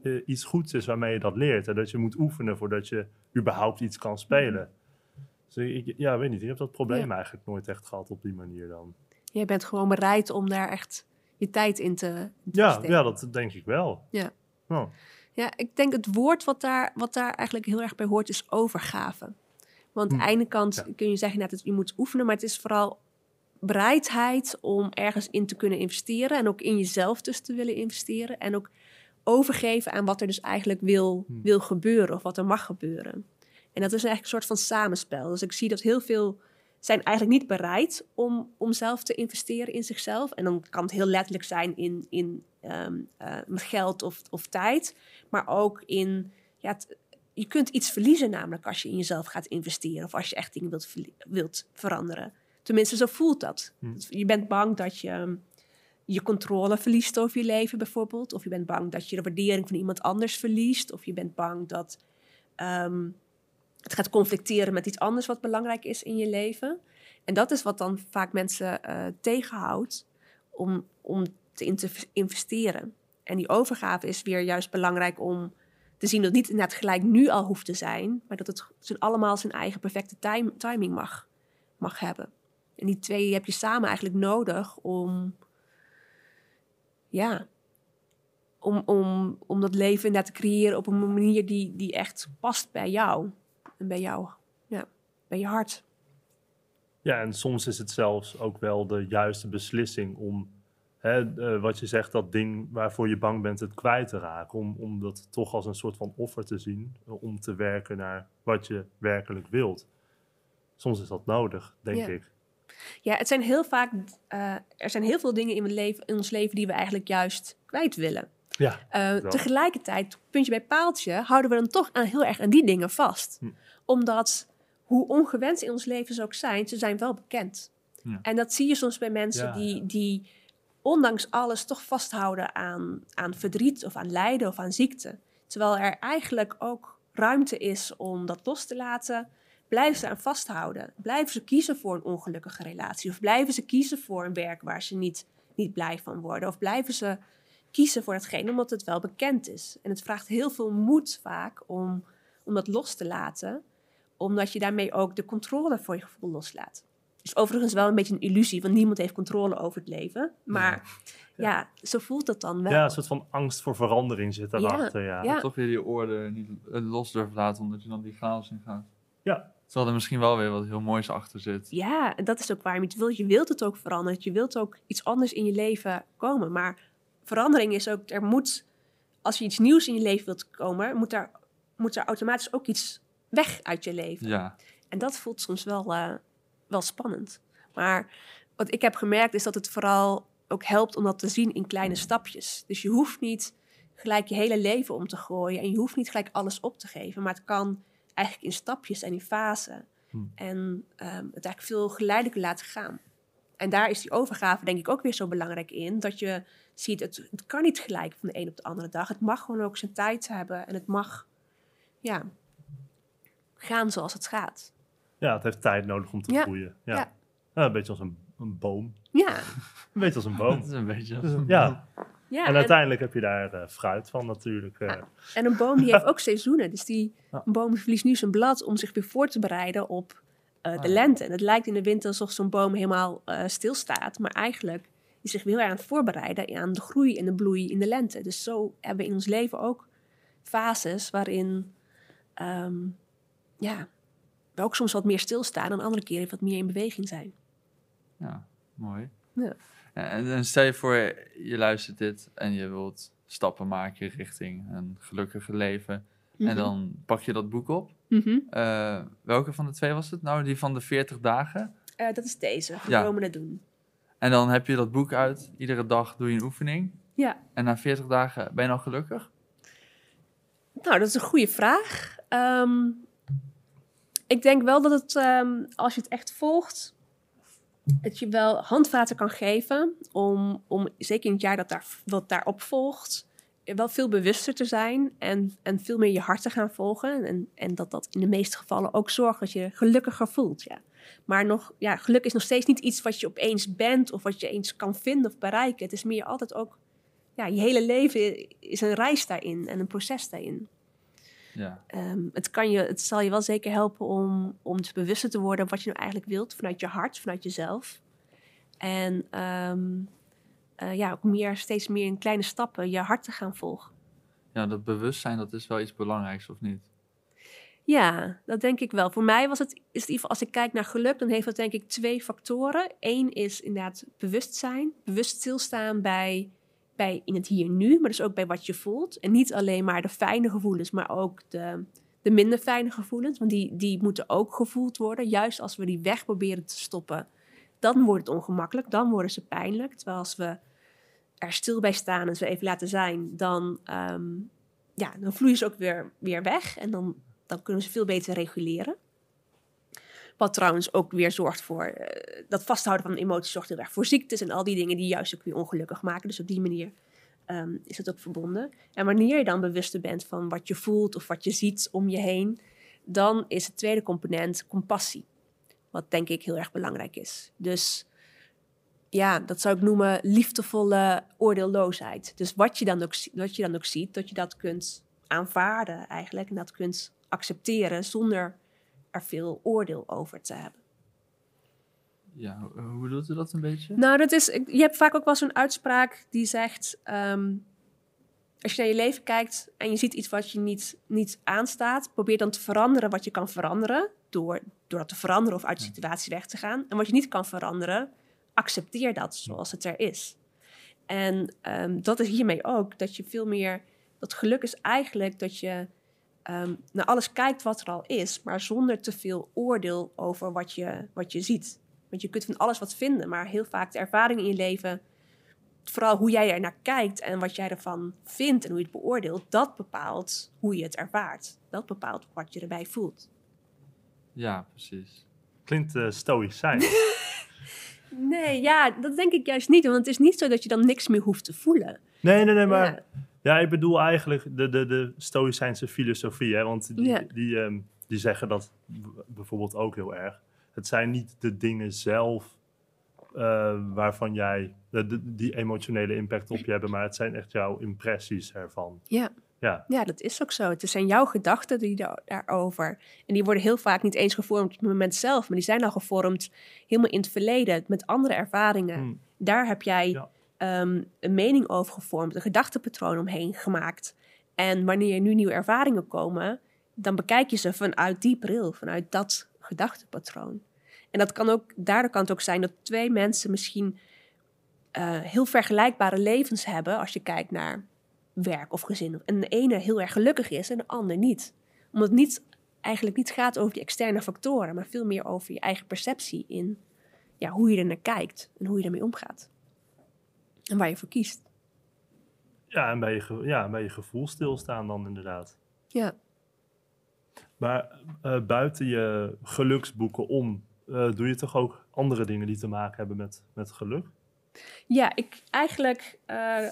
eh, iets goeds is waarmee je dat leert. En dat je moet oefenen voordat je überhaupt iets kan spelen. Dus ik, ja, weet niet, ik heb dat probleem Ja. eigenlijk nooit echt gehad op die manier dan. Jij bent gewoon bereid om daar echt je tijd in te, in te Ja, besteden. ja, dat denk ik wel. Ja. Oh. Ja, ik denk het woord wat daar, wat daar eigenlijk heel erg bij hoort is overgave. Want aan Hm. de ene kant Ja. kun je zeggen dat je moet oefenen, maar het is vooral bereidheid om ergens in te kunnen investeren en ook in jezelf dus te willen investeren en ook overgeven aan wat er dus eigenlijk wil, Hm. wil gebeuren of wat er mag gebeuren. En dat is eigenlijk een soort van samenspel. Dus ik zie dat heel veel zijn eigenlijk niet bereid om, om zelf te investeren in zichzelf. En dan kan het heel letterlijk zijn in, in ehm, eh, geld of, of tijd, maar ook in, ja, het- je kunt iets verliezen namelijk als je in jezelf gaat investeren of als je echt dingen wilt, wilt veranderen. Tenminste, zo voelt dat. Hm. Dus Je bent bang dat je ehm, je controle verliest over je leven bijvoorbeeld. Of je bent bang dat je de waardering van iemand anders verliest. Of je bent bang dat ehm, het gaat conflicteren met iets anders wat belangrijk is in je leven. En dat is wat dan vaak mensen eh, tegenhoudt om, om te in- te investeren. En die overgave is weer juist belangrijk om te zien dat het niet net gelijk nu al hoeft te zijn, maar dat het zijn allemaal zijn eigen perfecte time- timing mag, mag hebben. En die twee heb je samen eigenlijk nodig om, ja, om, om, om dat leven inderdaad te creëren op een manier die, die echt past bij jou. En bij jou, ja, bij je hart. Ja, en soms is het zelfs ook wel de juiste beslissing om, hè, eh, wat je zegt, dat ding waarvoor je bang bent het kwijt te raken. Om, om dat toch als een soort van offer te zien, eh, om te werken naar wat je werkelijk wilt. Soms is dat nodig, denk Ja. ik. Ja, het zijn heel vaak, eh, er zijn heel veel dingen in, leven, in ons leven die we eigenlijk juist kwijt willen. Ja, Wel. tegelijkertijd, puntje bij paaltje, houden we dan toch aan, heel erg aan die dingen vast. Hm. Omdat, hoe ongewenst in ons leven ze ook zijn, ze zijn wel bekend. Ja. En dat zie je soms bij mensen Ja, die, die ondanks alles toch vasthouden aan, aan verdriet of aan lijden of aan ziekte. Terwijl er eigenlijk ook ruimte is om dat los te laten. Blijven ze aan vasthouden? Blijven ze kiezen voor een ongelukkige relatie? Of blijven ze kiezen voor een werk waar ze niet, niet blij van worden? Of blijven ze kiezen voor hetgeen omdat het wel bekend is? En het vraagt heel veel moed vaak om, om dat los te laten, omdat je daarmee ook de controle voor je gevoel loslaat. Is overigens wel een beetje een illusie, want niemand heeft controle over het leven. Maar ja, zo voelt dat dan wel. ja een soort van angst voor verandering zit daarachter. Ja. ja. Toch weer die orde niet los durven laten, omdat je dan die chaos in gaat. Ja. Terwijl er misschien wel weer wat heel moois achter zit. Ja, en dat is ook waarom je het wilt. Je wilt het ook veranderen. Je wilt ook iets anders in je leven komen. Maar verandering is ook, er moet, als je iets nieuws in je leven wilt komen, moet er, moet er automatisch ook iets weg uit je leven. Ja, En dat voelt soms wel, eh, wel spannend. Maar wat ik heb gemerkt is dat het vooral ook helpt om dat te zien in kleine stapjes. Dus je hoeft niet gelijk je hele leven om te gooien en je hoeft niet gelijk alles op te geven, maar het kan eigenlijk in stapjes en in fasen. Hmm. En ehm, het eigenlijk veel geleidelijker laten gaan. En daar is die overgave denk ik ook weer zo belangrijk in, dat je ziet, het, het kan niet gelijk van de een op de andere dag. Het mag gewoon ook zijn tijd hebben en het mag, ja, gaan zoals het gaat. ja, het heeft tijd nodig om te Ja. groeien. Ja. Ja. Ja, een beetje als een, een boom. Ja, Een beetje als een boom. dat is een beetje... Dus, ja, Ja, en uiteindelijk heb je daar eh, fruit van natuurlijk. eh. Ja. En een boom die heeft ook seizoenen. Dus die, Ja. een boom verliest nu zijn blad om zich weer voor te bereiden op eh, de Ah. lente. En het lijkt in de winter alsof zo'n boom helemaal eh, stilstaat. Maar eigenlijk is zich heel erg aan het voorbereiden aan de groei en de bloei in de lente. Dus zo hebben we in ons leven ook fases waarin ehm, ja, we ook soms wat meer stilstaan en andere keren wat meer in beweging zijn. Ja, mooi. Ja. En, en stel je voor, je luistert dit en je wilt stappen maken richting een gelukkiger leven. En Mhm. dan pak je dat boek op. Mhm. Eh, welke van de twee was het nou? Die van de 40 dagen? Eh, dat is deze, van Ja. Dromen doen. En dan heb je dat boek uit. Iedere dag doe je een oefening. Ja. En na 40 dagen ben je dan gelukkig? Nou, dat is een goede vraag. Ehm, ik denk wel dat het, ehm, als je het echt volgt, dat je wel handvaten kan geven om, om zeker in het jaar dat daar, wat daarop volgt, wel veel bewuster te zijn en, en veel meer je hart te gaan volgen. En, en dat dat in de meeste gevallen ook zorgt dat je je gelukkiger voelt. Ja. Maar nog, ja, geluk is nog steeds niet iets wat je opeens bent of wat je eens kan vinden of bereiken. Het is meer altijd ook, ja, je hele leven is een reis daarin en een proces daarin. Ja. Ehm, het, kan je, het zal je wel zeker helpen om, om te bewuster te worden wat je nou eigenlijk wilt vanuit je hart, vanuit jezelf. En ehm, eh, ja, ook meer, steeds meer in kleine stappen je hart te gaan volgen. ja, dat bewustzijn, dat is wel iets belangrijks, of niet? Ja, dat denk ik wel. Voor mij was het, is het in ieder geval, als ik kijk naar geluk, dan heeft dat denk ik twee factoren. Eén is inderdaad bewustzijn, bewust stilstaan bij, bij in het hier nu, maar dus ook bij wat je voelt. En niet alleen maar de fijne gevoelens, maar ook de, de minder fijne gevoelens, want die, die moeten ook gevoeld worden. Juist als we die weg proberen te stoppen, dan wordt het ongemakkelijk, dan worden ze pijnlijk. Terwijl als we er stil bij staan en ze even laten zijn, dan, ehm, ja, dan vloeien ze ook weer, weer weg en dan dan kunnen ze veel beter reguleren. Wat trouwens ook weer zorgt voor... eh, dat vasthouden van emoties zorgt heel erg voor ziektes... en al die dingen die juist ook weer ongelukkig maken. Dus op die manier ehm, is het ook verbonden. En wanneer je dan bewuster bent van wat je voelt... of wat je ziet om je heen... dan is het tweede component compassie. Wat denk ik heel erg belangrijk is. Dus ja, dat zou ik noemen liefdevolle oordeelloosheid. Dus wat je dan ook, wat je dan ook ziet, dat je dat kunt aanvaarden eigenlijk... en dat kunt accepteren zonder er veel oordeel over te hebben. Ja, hoe, bedoelt u dat een beetje? Nou, dat is, je hebt vaak ook wel zo'n uitspraak die zegt: ehm, als je naar je leven kijkt en je ziet iets wat je niet, niet aanstaat, probeer dan te veranderen wat je kan veranderen, door, door dat te veranderen of uit de situatie weg te gaan. En wat je niet kan veranderen, accepteer dat zoals het er is. En ehm, dat is hiermee ook dat je veel meer, dat geluk is eigenlijk dat je ehm, naar alles kijkt wat er al is, maar zonder te veel oordeel over wat je, wat je ziet. Want je kunt van alles wat vinden, maar heel vaak de ervaring in je leven, vooral hoe jij er naar kijkt en wat jij ervan vindt en hoe je het beoordeelt, dat bepaalt hoe je het ervaart. Dat bepaalt wat je erbij voelt. Ja, precies. Klinkt eh stoïcijn. Nee, ja, dat denk ik juist niet. Want het is niet zo dat je dan niks meer hoeft te voelen. Nee, nee, nee, maar Ja. Ja, ik bedoel eigenlijk de, de, de Stoïcijnse filosofie. Hè? Want die, die, ehm, die zeggen dat bijvoorbeeld ook heel erg. Het zijn niet de dingen zelf eh, waarvan jij de, die emotionele impact op je hebben, maar het zijn echt jouw impressies ervan. Ja. Ja, Ja, dat is ook zo. Het zijn jouw gedachten die daar- daarover. En die worden heel vaak niet eens gevormd op het moment zelf, maar die zijn al gevormd helemaal in het verleden met andere ervaringen. Hmm. Daar heb jij Ja. Ehm, een mening over gevormd, een gedachtepatroon omheen gemaakt. En wanneer nu nieuwe ervaringen komen, dan bekijk je ze vanuit die bril, vanuit dat gedachtepatroon. En dat kan ook, daardoor kan het ook zijn dat twee mensen misschien eh, heel vergelijkbare levens hebben als je kijkt naar werk of gezin. En de ene heel erg gelukkig is en de ander niet. Omdat het niet, eigenlijk niet gaat over die externe factoren, maar veel meer over je eigen perceptie in ja, hoe je er naar kijkt en hoe je ermee omgaat. En waar je voor kiest. ja en bij je, ge- ja, bij je gevoel stilstaan dan inderdaad. Ja. Maar eh, buiten je geluksboeken om, eh, doe je toch ook andere dingen die te maken hebben met, met geluk? Ja, ik eigenlijk eh,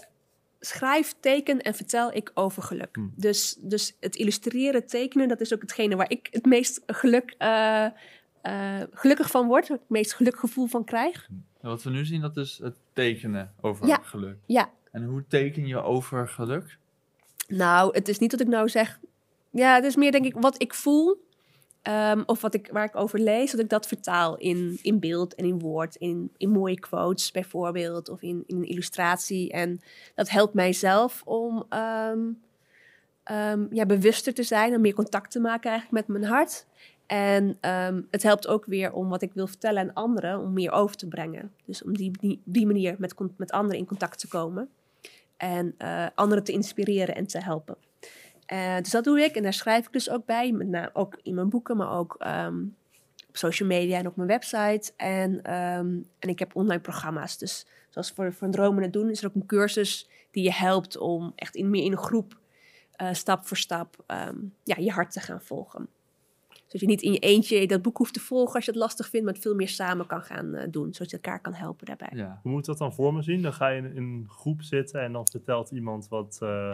schrijf, teken en vertel ik over geluk. Hmm. Dus, dus het illustreren, tekenen, dat is ook hetgene waar ik het meest geluk, gelukkig van word. Het meest gelukkig gevoel van krijg. En wat we nu zien, dat is het tekenen over Ja. geluk. Ja, En hoe teken je over geluk? Nou, het is niet dat ik nou zeg. Ja, het is meer denk ik wat ik voel. ehm, of wat ik, waar ik over lees, dat ik dat vertaal in, in beeld en in woord. In, in mooie quotes bijvoorbeeld. Of in, in een illustratie. En dat helpt mijzelf om ehm, ehm, ja, bewuster te zijn. En meer contact te maken eigenlijk met mijn hart. En ehm, het helpt ook weer om wat ik wil vertellen aan anderen. Om meer over te brengen. Dus om die, die, manier met, met anderen in contact te komen. En eh, anderen te inspireren en te helpen. Eh, dus dat doe ik en daar schrijf ik dus ook bij. Met name ook in mijn boeken, maar ook ehm, op social media en op mijn website. En, ehm, en ik heb online programma's. Dus zoals voor, voor een dromende doen is er ook een cursus die je helpt om echt in, meer in een groep, eh, stap voor stap, ja, je hart te gaan volgen. Zodat je niet in je eentje dat boek hoeft te volgen als je het lastig vindt, maar het veel meer samen kan gaan eh, doen. Zodat je elkaar kan helpen daarbij. Ja. Hoe moet dat dan voor me zien? Dan ga je in een groep zitten en dan vertelt iemand wat, eh,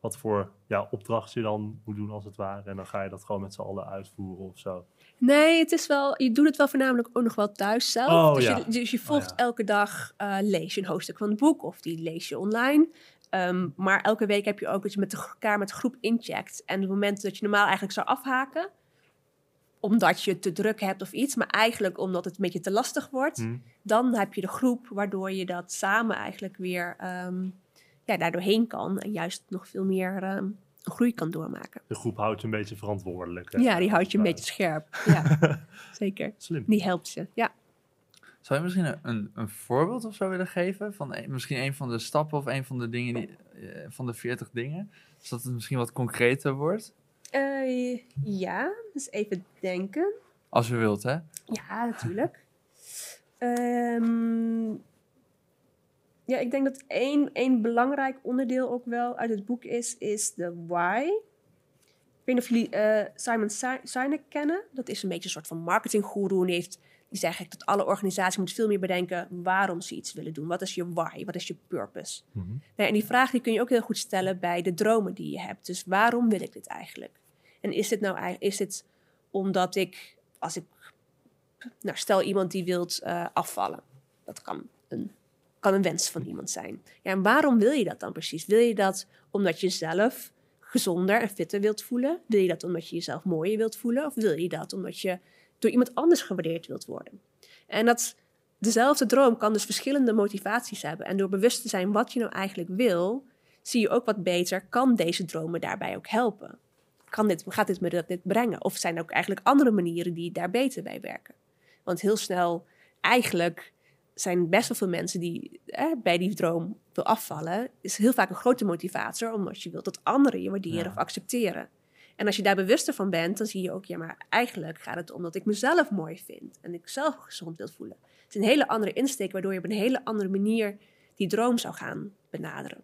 wat voor ja, opdracht je dan moet doen als het ware. En dan ga je dat gewoon met z'n allen uitvoeren of zo. Nee, het is wel, je doet het wel voornamelijk ook nog wel thuis zelf. Oh, dus, ja. je, dus je volgt ja. elke dag, eh, lees je een hoofdstuk van het boek of die lees je online. Ehm, maar elke week heb je ook dat je met de- elkaar met de groep incheckt. En op het moment dat je normaal eigenlijk zou afhaken, omdat je te druk hebt of iets, maar eigenlijk omdat het een beetje te lastig wordt, Hm. dan heb je de groep waardoor je dat samen eigenlijk weer ehm ja, daardoorheen kan en juist nog veel meer ehm, groei kan doormaken. De groep houdt je een beetje verantwoordelijk. hè? Ja, die houdt je een Ja. beetje scherp. Ja, zeker. Slim. Die helpt je, ja. Zou je misschien een, een, voorbeeld of zo willen geven? Van een- misschien een van de stappen of een van de dingen die, eh, van de 40 dingen? Zodat het misschien wat concreter wordt? Eh, ja, dus even denken. Als je wilt, hè? Ja, natuurlijk. Ehm, ja, ik denk dat één, één belangrijk onderdeel ook wel uit het boek is, is de why. Ik weet niet of jullie eh, Simon Si- Sinek kennen. Dat is een beetje een soort van marketinggoeroe. En die, heeft, die zegt eigenlijk dat alle organisaties moeten veel meer bedenken waarom ze iets willen doen. Wat is je why? Wat is je purpose? Nou, en die vraag die kun je ook heel goed stellen bij de dromen die je hebt. Dus waarom wil ik dit eigenlijk? En is dit nou ei- is dit omdat ik, als ik, nou stel iemand die wilt eh, afvallen. Dat kan een, kan een wens van iemand zijn. Ja, en waarom wil je dat dan precies? Wil je dat omdat je zelf gezonder en fitter wilt voelen? Wil je dat omdat je jezelf mooier wilt voelen? Of wil je dat omdat je door iemand anders gewaardeerd wilt worden? En dat dezelfde droom kan dus verschillende motivaties hebben. En door bewust te zijn wat je nou eigenlijk wil, zie je ook wat beter, kan deze dromen daarbij ook helpen? Kan dit, gaat dit me dit brengen? Of zijn er ook eigenlijk andere manieren die daar beter bij werken? Want heel snel, eigenlijk zijn best wel veel mensen die eh, bij die droom wil afvallen, is heel vaak een grote motivator, omdat je wilt dat anderen je waarderen Ja. of accepteren. En als je daar bewuster van bent, dan zie je ook, ja, maar eigenlijk gaat het om dat ik mezelf mooi vind en ik zelf gezond wil voelen. Het is een hele andere insteek, waardoor je op een hele andere manier die droom zou gaan benaderen.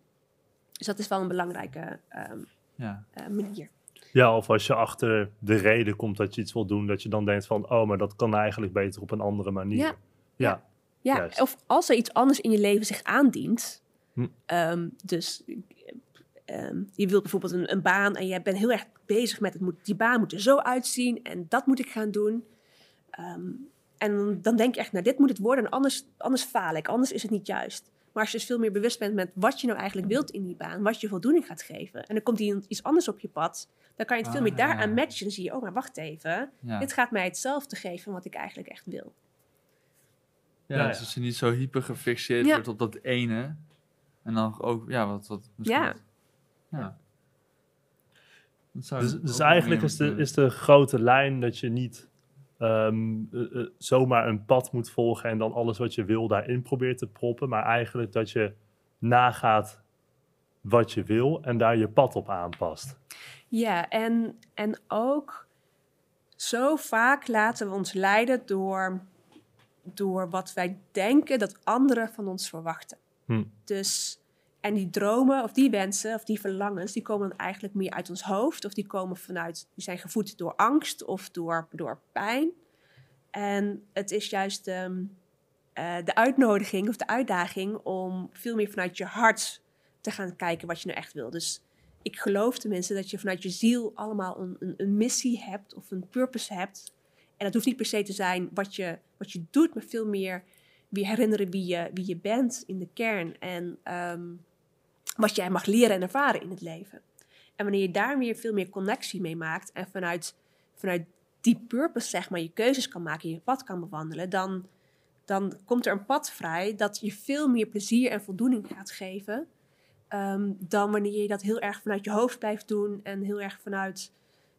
Dus dat is wel een belangrijke ehm, Ja. eh, manier. Ja, of als je achter de reden komt dat je iets wil doen, dat je dan denkt van, oh, maar dat kan eigenlijk beter op een andere manier. Ja. Ja, Ja, Juist. of als er iets anders in je leven zich aandient. Hm. ehm, dus ehm, je wilt bijvoorbeeld een, een baan en je bent heel erg bezig met het moet, die baan moet er zo uitzien en dat moet ik gaan doen. Ehm, en dan denk je echt, nou dit moet het worden en anders, anders faal ik, anders is het niet juist. Maar als je dus veel meer bewust bent met wat je nou eigenlijk wilt in die baan, wat je voldoening gaat geven. En dan komt iets anders op je pad, dan kan je het veel Ah, meer daaraan ja. matchen. Dan zie je, oh maar wacht even, Ja. dit gaat mij hetzelfde geven wat ik eigenlijk echt wil. Ja, Ja, dus als je niet zo hyper gefixeerd Ja. wordt op dat ene. En dan ook, ja, wat, wat misschien Ja. wat- ja. Dat zou Dus, dus eigenlijk is de, is de grote lijn dat je niet ehm, eh, eh, zomaar een pad moet volgen en dan alles wat je wil daarin probeert te proppen, maar eigenlijk dat je nagaat wat je wil en daar je pad op aanpast. Ja, en, en ook zo vaak laten we ons leiden door, door wat wij denken dat anderen van ons verwachten. Hm. Dus, en die dromen of die wensen of die verlangens, die komen dan eigenlijk meer uit ons hoofd. Of die komen vanuit, die zijn gevoed door angst of door, door pijn. En het is juist ehm, eh, de uitnodiging of de uitdaging om veel meer vanuit je hart te gaan kijken wat je nou echt wil. Dus ik geloof tenminste dat je vanuit je ziel allemaal een, een, missie hebt of een purpose hebt. En dat hoeft niet per se te zijn wat je, wat je doet, maar veel meer weer herinneren wie je, wie je bent in de kern. En, ehm, wat jij mag leren en ervaren in het leven. En wanneer je daar weer veel meer connectie mee maakt en vanuit, vanuit die purpose, zeg maar, je keuzes kan maken, je pad kan bewandelen, dan, dan komt er een pad vrij dat je veel meer plezier en voldoening gaat geven. Ehm, dan wanneer je dat heel erg vanuit je hoofd blijft doen en heel erg vanuit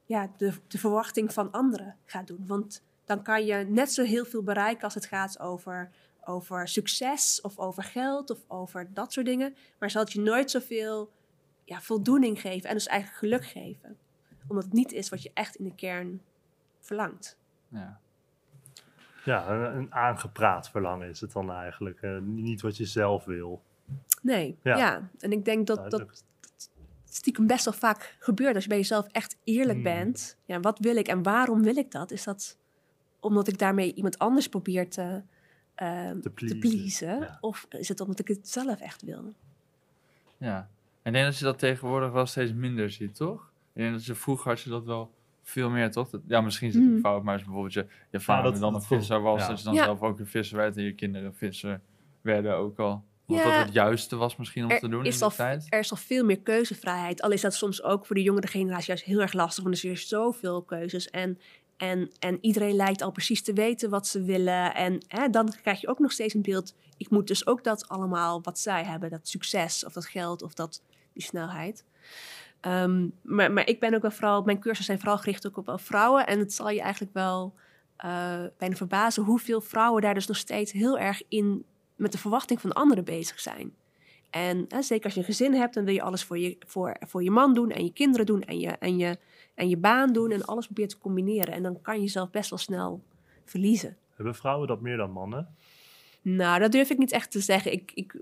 ja, de, de verwachting van anderen gaat doen. Want dan kan je net zo heel veel bereiken als het gaat over, over succes of over geld of over dat soort dingen. Maar zal het je nooit zoveel ja, voldoening geven en dus eigenlijk geluk geven. Omdat het niet is wat je echt in de kern verlangt. Ja. Ja, een, een aangepraat verlangen is het dan eigenlijk. eh, niet wat je zelf wil. Nee, ja. Ja. En ik denk dat dat stiekem best wel vaak gebeurt. Als je bij jezelf echt eerlijk Mm. bent. Ja, wat wil ik en waarom wil ik dat? Is dat omdat ik daarmee iemand anders probeer te, ehm, Te te pleasen, ja. Of is het omdat ik het zelf echt wil? ja. En ik denk dat je dat tegenwoordig wel steeds minder ziet, toch? Ik denk dat je vroeger had je dat wel veel meer, toch? Dat- ja, misschien is het Mhm. een fout, maar als bijvoorbeeld je, je vader dat- dan dat een visser was, ja. dat je dan Ja. zelf ook een visser werd en je kinderen visser werden ook al. Omdat Ja. dat het juiste was misschien om te doen is al, tijd. er is al veel meer keuzevrijheid. Al is dat soms ook voor de jongere generatie juist heel erg lastig. Want er zijn zoveel keuzes. En, en, en iedereen lijkt al precies te weten wat ze willen. En hè, dan krijg je ook nog steeds een beeld. Ik moet dus ook dat allemaal wat zij hebben. Dat succes of dat geld of dat, die snelheid. Ehm, maar, maar ik ben ook wel vooral... Mijn cursussen zijn vooral gericht ook op vrouwen. En het zal je eigenlijk wel eh, bijna verbazen... hoeveel vrouwen daar dus nog steeds heel erg in... met de verwachting van anderen bezig zijn. En hè, zeker als je een gezin hebt, dan wil je alles voor je, voor, voor je man doen en je kinderen doen en je, en, je, en je baan doen en alles probeert te combineren. En dan kan je jezelf best wel snel verliezen. Hebben vrouwen dat meer dan mannen? Nou, dat durf ik niet echt te zeggen. Ik, ik,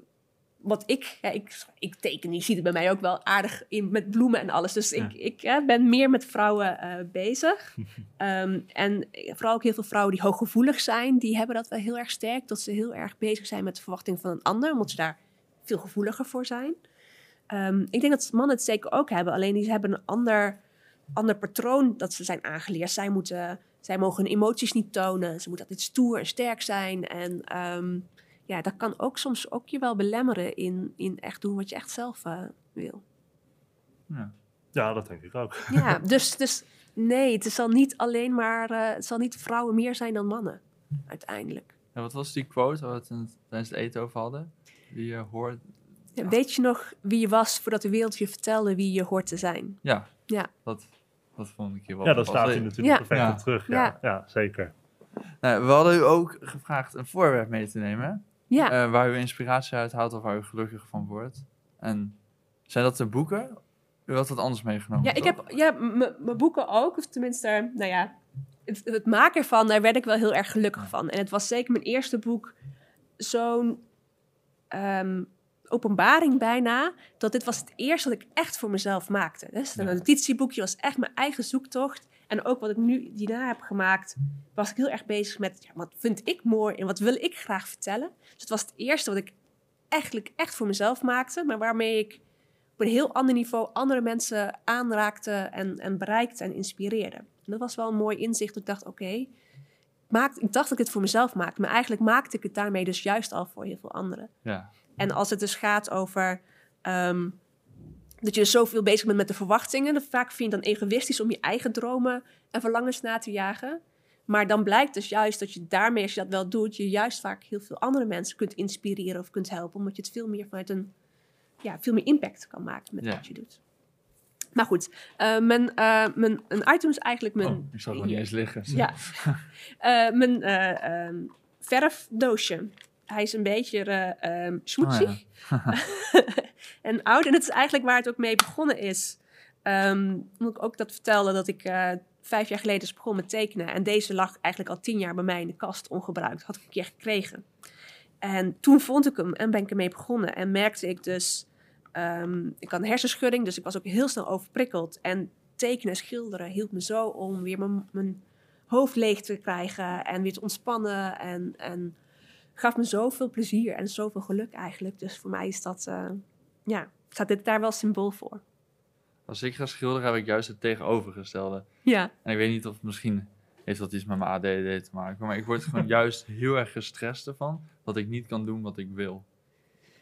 wat ik, ja, ik, ik teken, je ziet het bij mij ook wel aardig in, met bloemen en alles. Dus ik, ik hè, ben meer met vrouwen eh, bezig. Ehm, en vooral ook heel veel vrouwen die hooggevoelig zijn, die hebben dat wel heel erg sterk. Dat ze heel erg bezig zijn met de verwachting van een ander, omdat ze daar veel gevoeliger voor zijn. Ehm, ik denk dat mannen het zeker ook hebben, alleen die hebben een ander, ander patroon dat ze zijn aangeleerd. Zij, moeten, zij mogen hun emoties niet tonen, ze moeten altijd stoer en sterk zijn. En ehm, ja, dat kan ook soms ook je wel belemmeren in, in echt doen wat je echt zelf eh, wil. Ja. Ja, dat denk ik ook. Ja, dus, dus nee, het zal niet alleen maar, eh, het zal niet vrouwen meer zijn dan mannen, uiteindelijk. En wat was die quote waar we het tijdens het eten over hadden? Die je hoort. Ja, weet je nog wie je was voordat de wereld je vertelde wie je hoort te zijn? Ja. Ja. Dat, dat vond ik hier wel. Ja, daar wel staat hij zeker. natuurlijk Ja. perfect Ja. op terug. Ja, Ja. ja. zeker. Nou, we hadden u ook gevraagd een voorwerp mee te nemen. Ja, eh, waar u inspiratie uit haalt of waar u gelukkig van wordt. En zijn dat de boeken? U had wat anders meegenomen. ja ik toch? heb ja, mijn boeken ook, of tenminste, nou ja, het, het maken ervan, daar werd ik wel heel erg gelukkig van. En het was zeker mijn eerste boek zo'n ehm, openbaring bijna, dat dit was het eerste dat ik echt voor mezelf maakte. Dus een Ja. notitieboekje was echt mijn eigen zoektocht. En ook wat ik nu hierna heb gemaakt, was ik heel erg bezig met ja, wat vind ik mooi en wat wil ik graag vertellen. Dus het was het eerste wat ik eigenlijk echt voor mezelf maakte, maar waarmee ik op een heel ander niveau andere mensen aanraakte en, en bereikte en inspireerde. En dat was wel een mooi inzicht. Ik dacht, oké, maakt- ik dacht dat ik het voor mezelf maakte, maar eigenlijk maakte ik het daarmee dus juist al voor heel veel anderen. Ja. En als het dus gaat over ehm, dat je zoveel bezig bent met de verwachtingen, vaak vind je het dan egoïstisch om je eigen dromen en verlangens na te jagen. Maar dan blijkt dus juist dat je daarmee, als je dat wel doet, je juist vaak heel veel andere mensen kunt inspireren of kunt helpen, omdat je het veel meer vanuit een, ja, veel meer impact kan maken met Ja. wat je doet. Maar goed, eh, mijn, eh, mijn, een item is eigenlijk mijn... Oh, ik het nog niet eens liggen. Ja. Eh, mijn eh, ehm, verfdoosje. Hij is een beetje schmoetsig. en oud. En het is eigenlijk waar het ook mee begonnen is. Ehm moet ik ook dat vertellen dat ik eh, vijf jaar geleden is begonnen met tekenen. En deze lag eigenlijk al tien jaar bij mij in de kast ongebruikt. Had ik een keer gekregen. En toen vond ik hem en ben ik ermee begonnen. En merkte ik dus... ehm, ik had een hersenschudding, dus ik was ook heel snel overprikkeld. En tekenen en schilderen hielp me zo om weer mijn, mijn hoofd leeg te krijgen en weer te ontspannen. En, en gaf me zoveel plezier en zoveel geluk eigenlijk. Dus voor mij is dat, eh, ja, staat dit daar wel symbool voor. Als ik ga schilderen heb ik juist het tegenovergestelde. Ja, En ik weet niet of misschien heeft dat iets met mijn ADD te maken. Maar ik word gewoon juist heel erg gestrest ervan dat ik niet kan doen wat ik wil.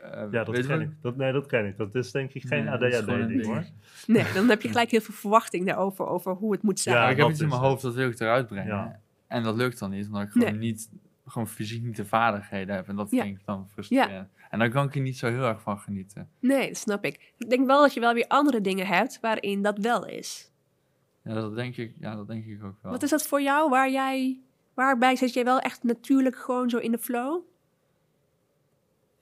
eh, Ja, dat ken wat- ik. Dat, nee, dat ken ik. Dat is denk ik geen Nee, ADHD-ding ding. hoor. Nee, dan heb je gelijk heel veel verwachting daarover, over hoe het moet zijn. Ja, ik heb iets in mijn hoofd, dat wil ik eruit brengen. Ja. En dat lukt dan niet, omdat ik gewoon Nee. niet, gewoon fysiek niet de vaardigheden heb. En dat Ja. vind ik dan frustrerend. En daar kan ik er niet zo heel erg van genieten. Nee, dat snap ik. Ik denk wel dat je wel weer andere dingen hebt waarin dat wel is. Ja, dat denk ik, ja, dat denk ik ook wel. Wat is dat voor jou waar jij, waarbij zit jij wel echt natuurlijk gewoon zo in de flow?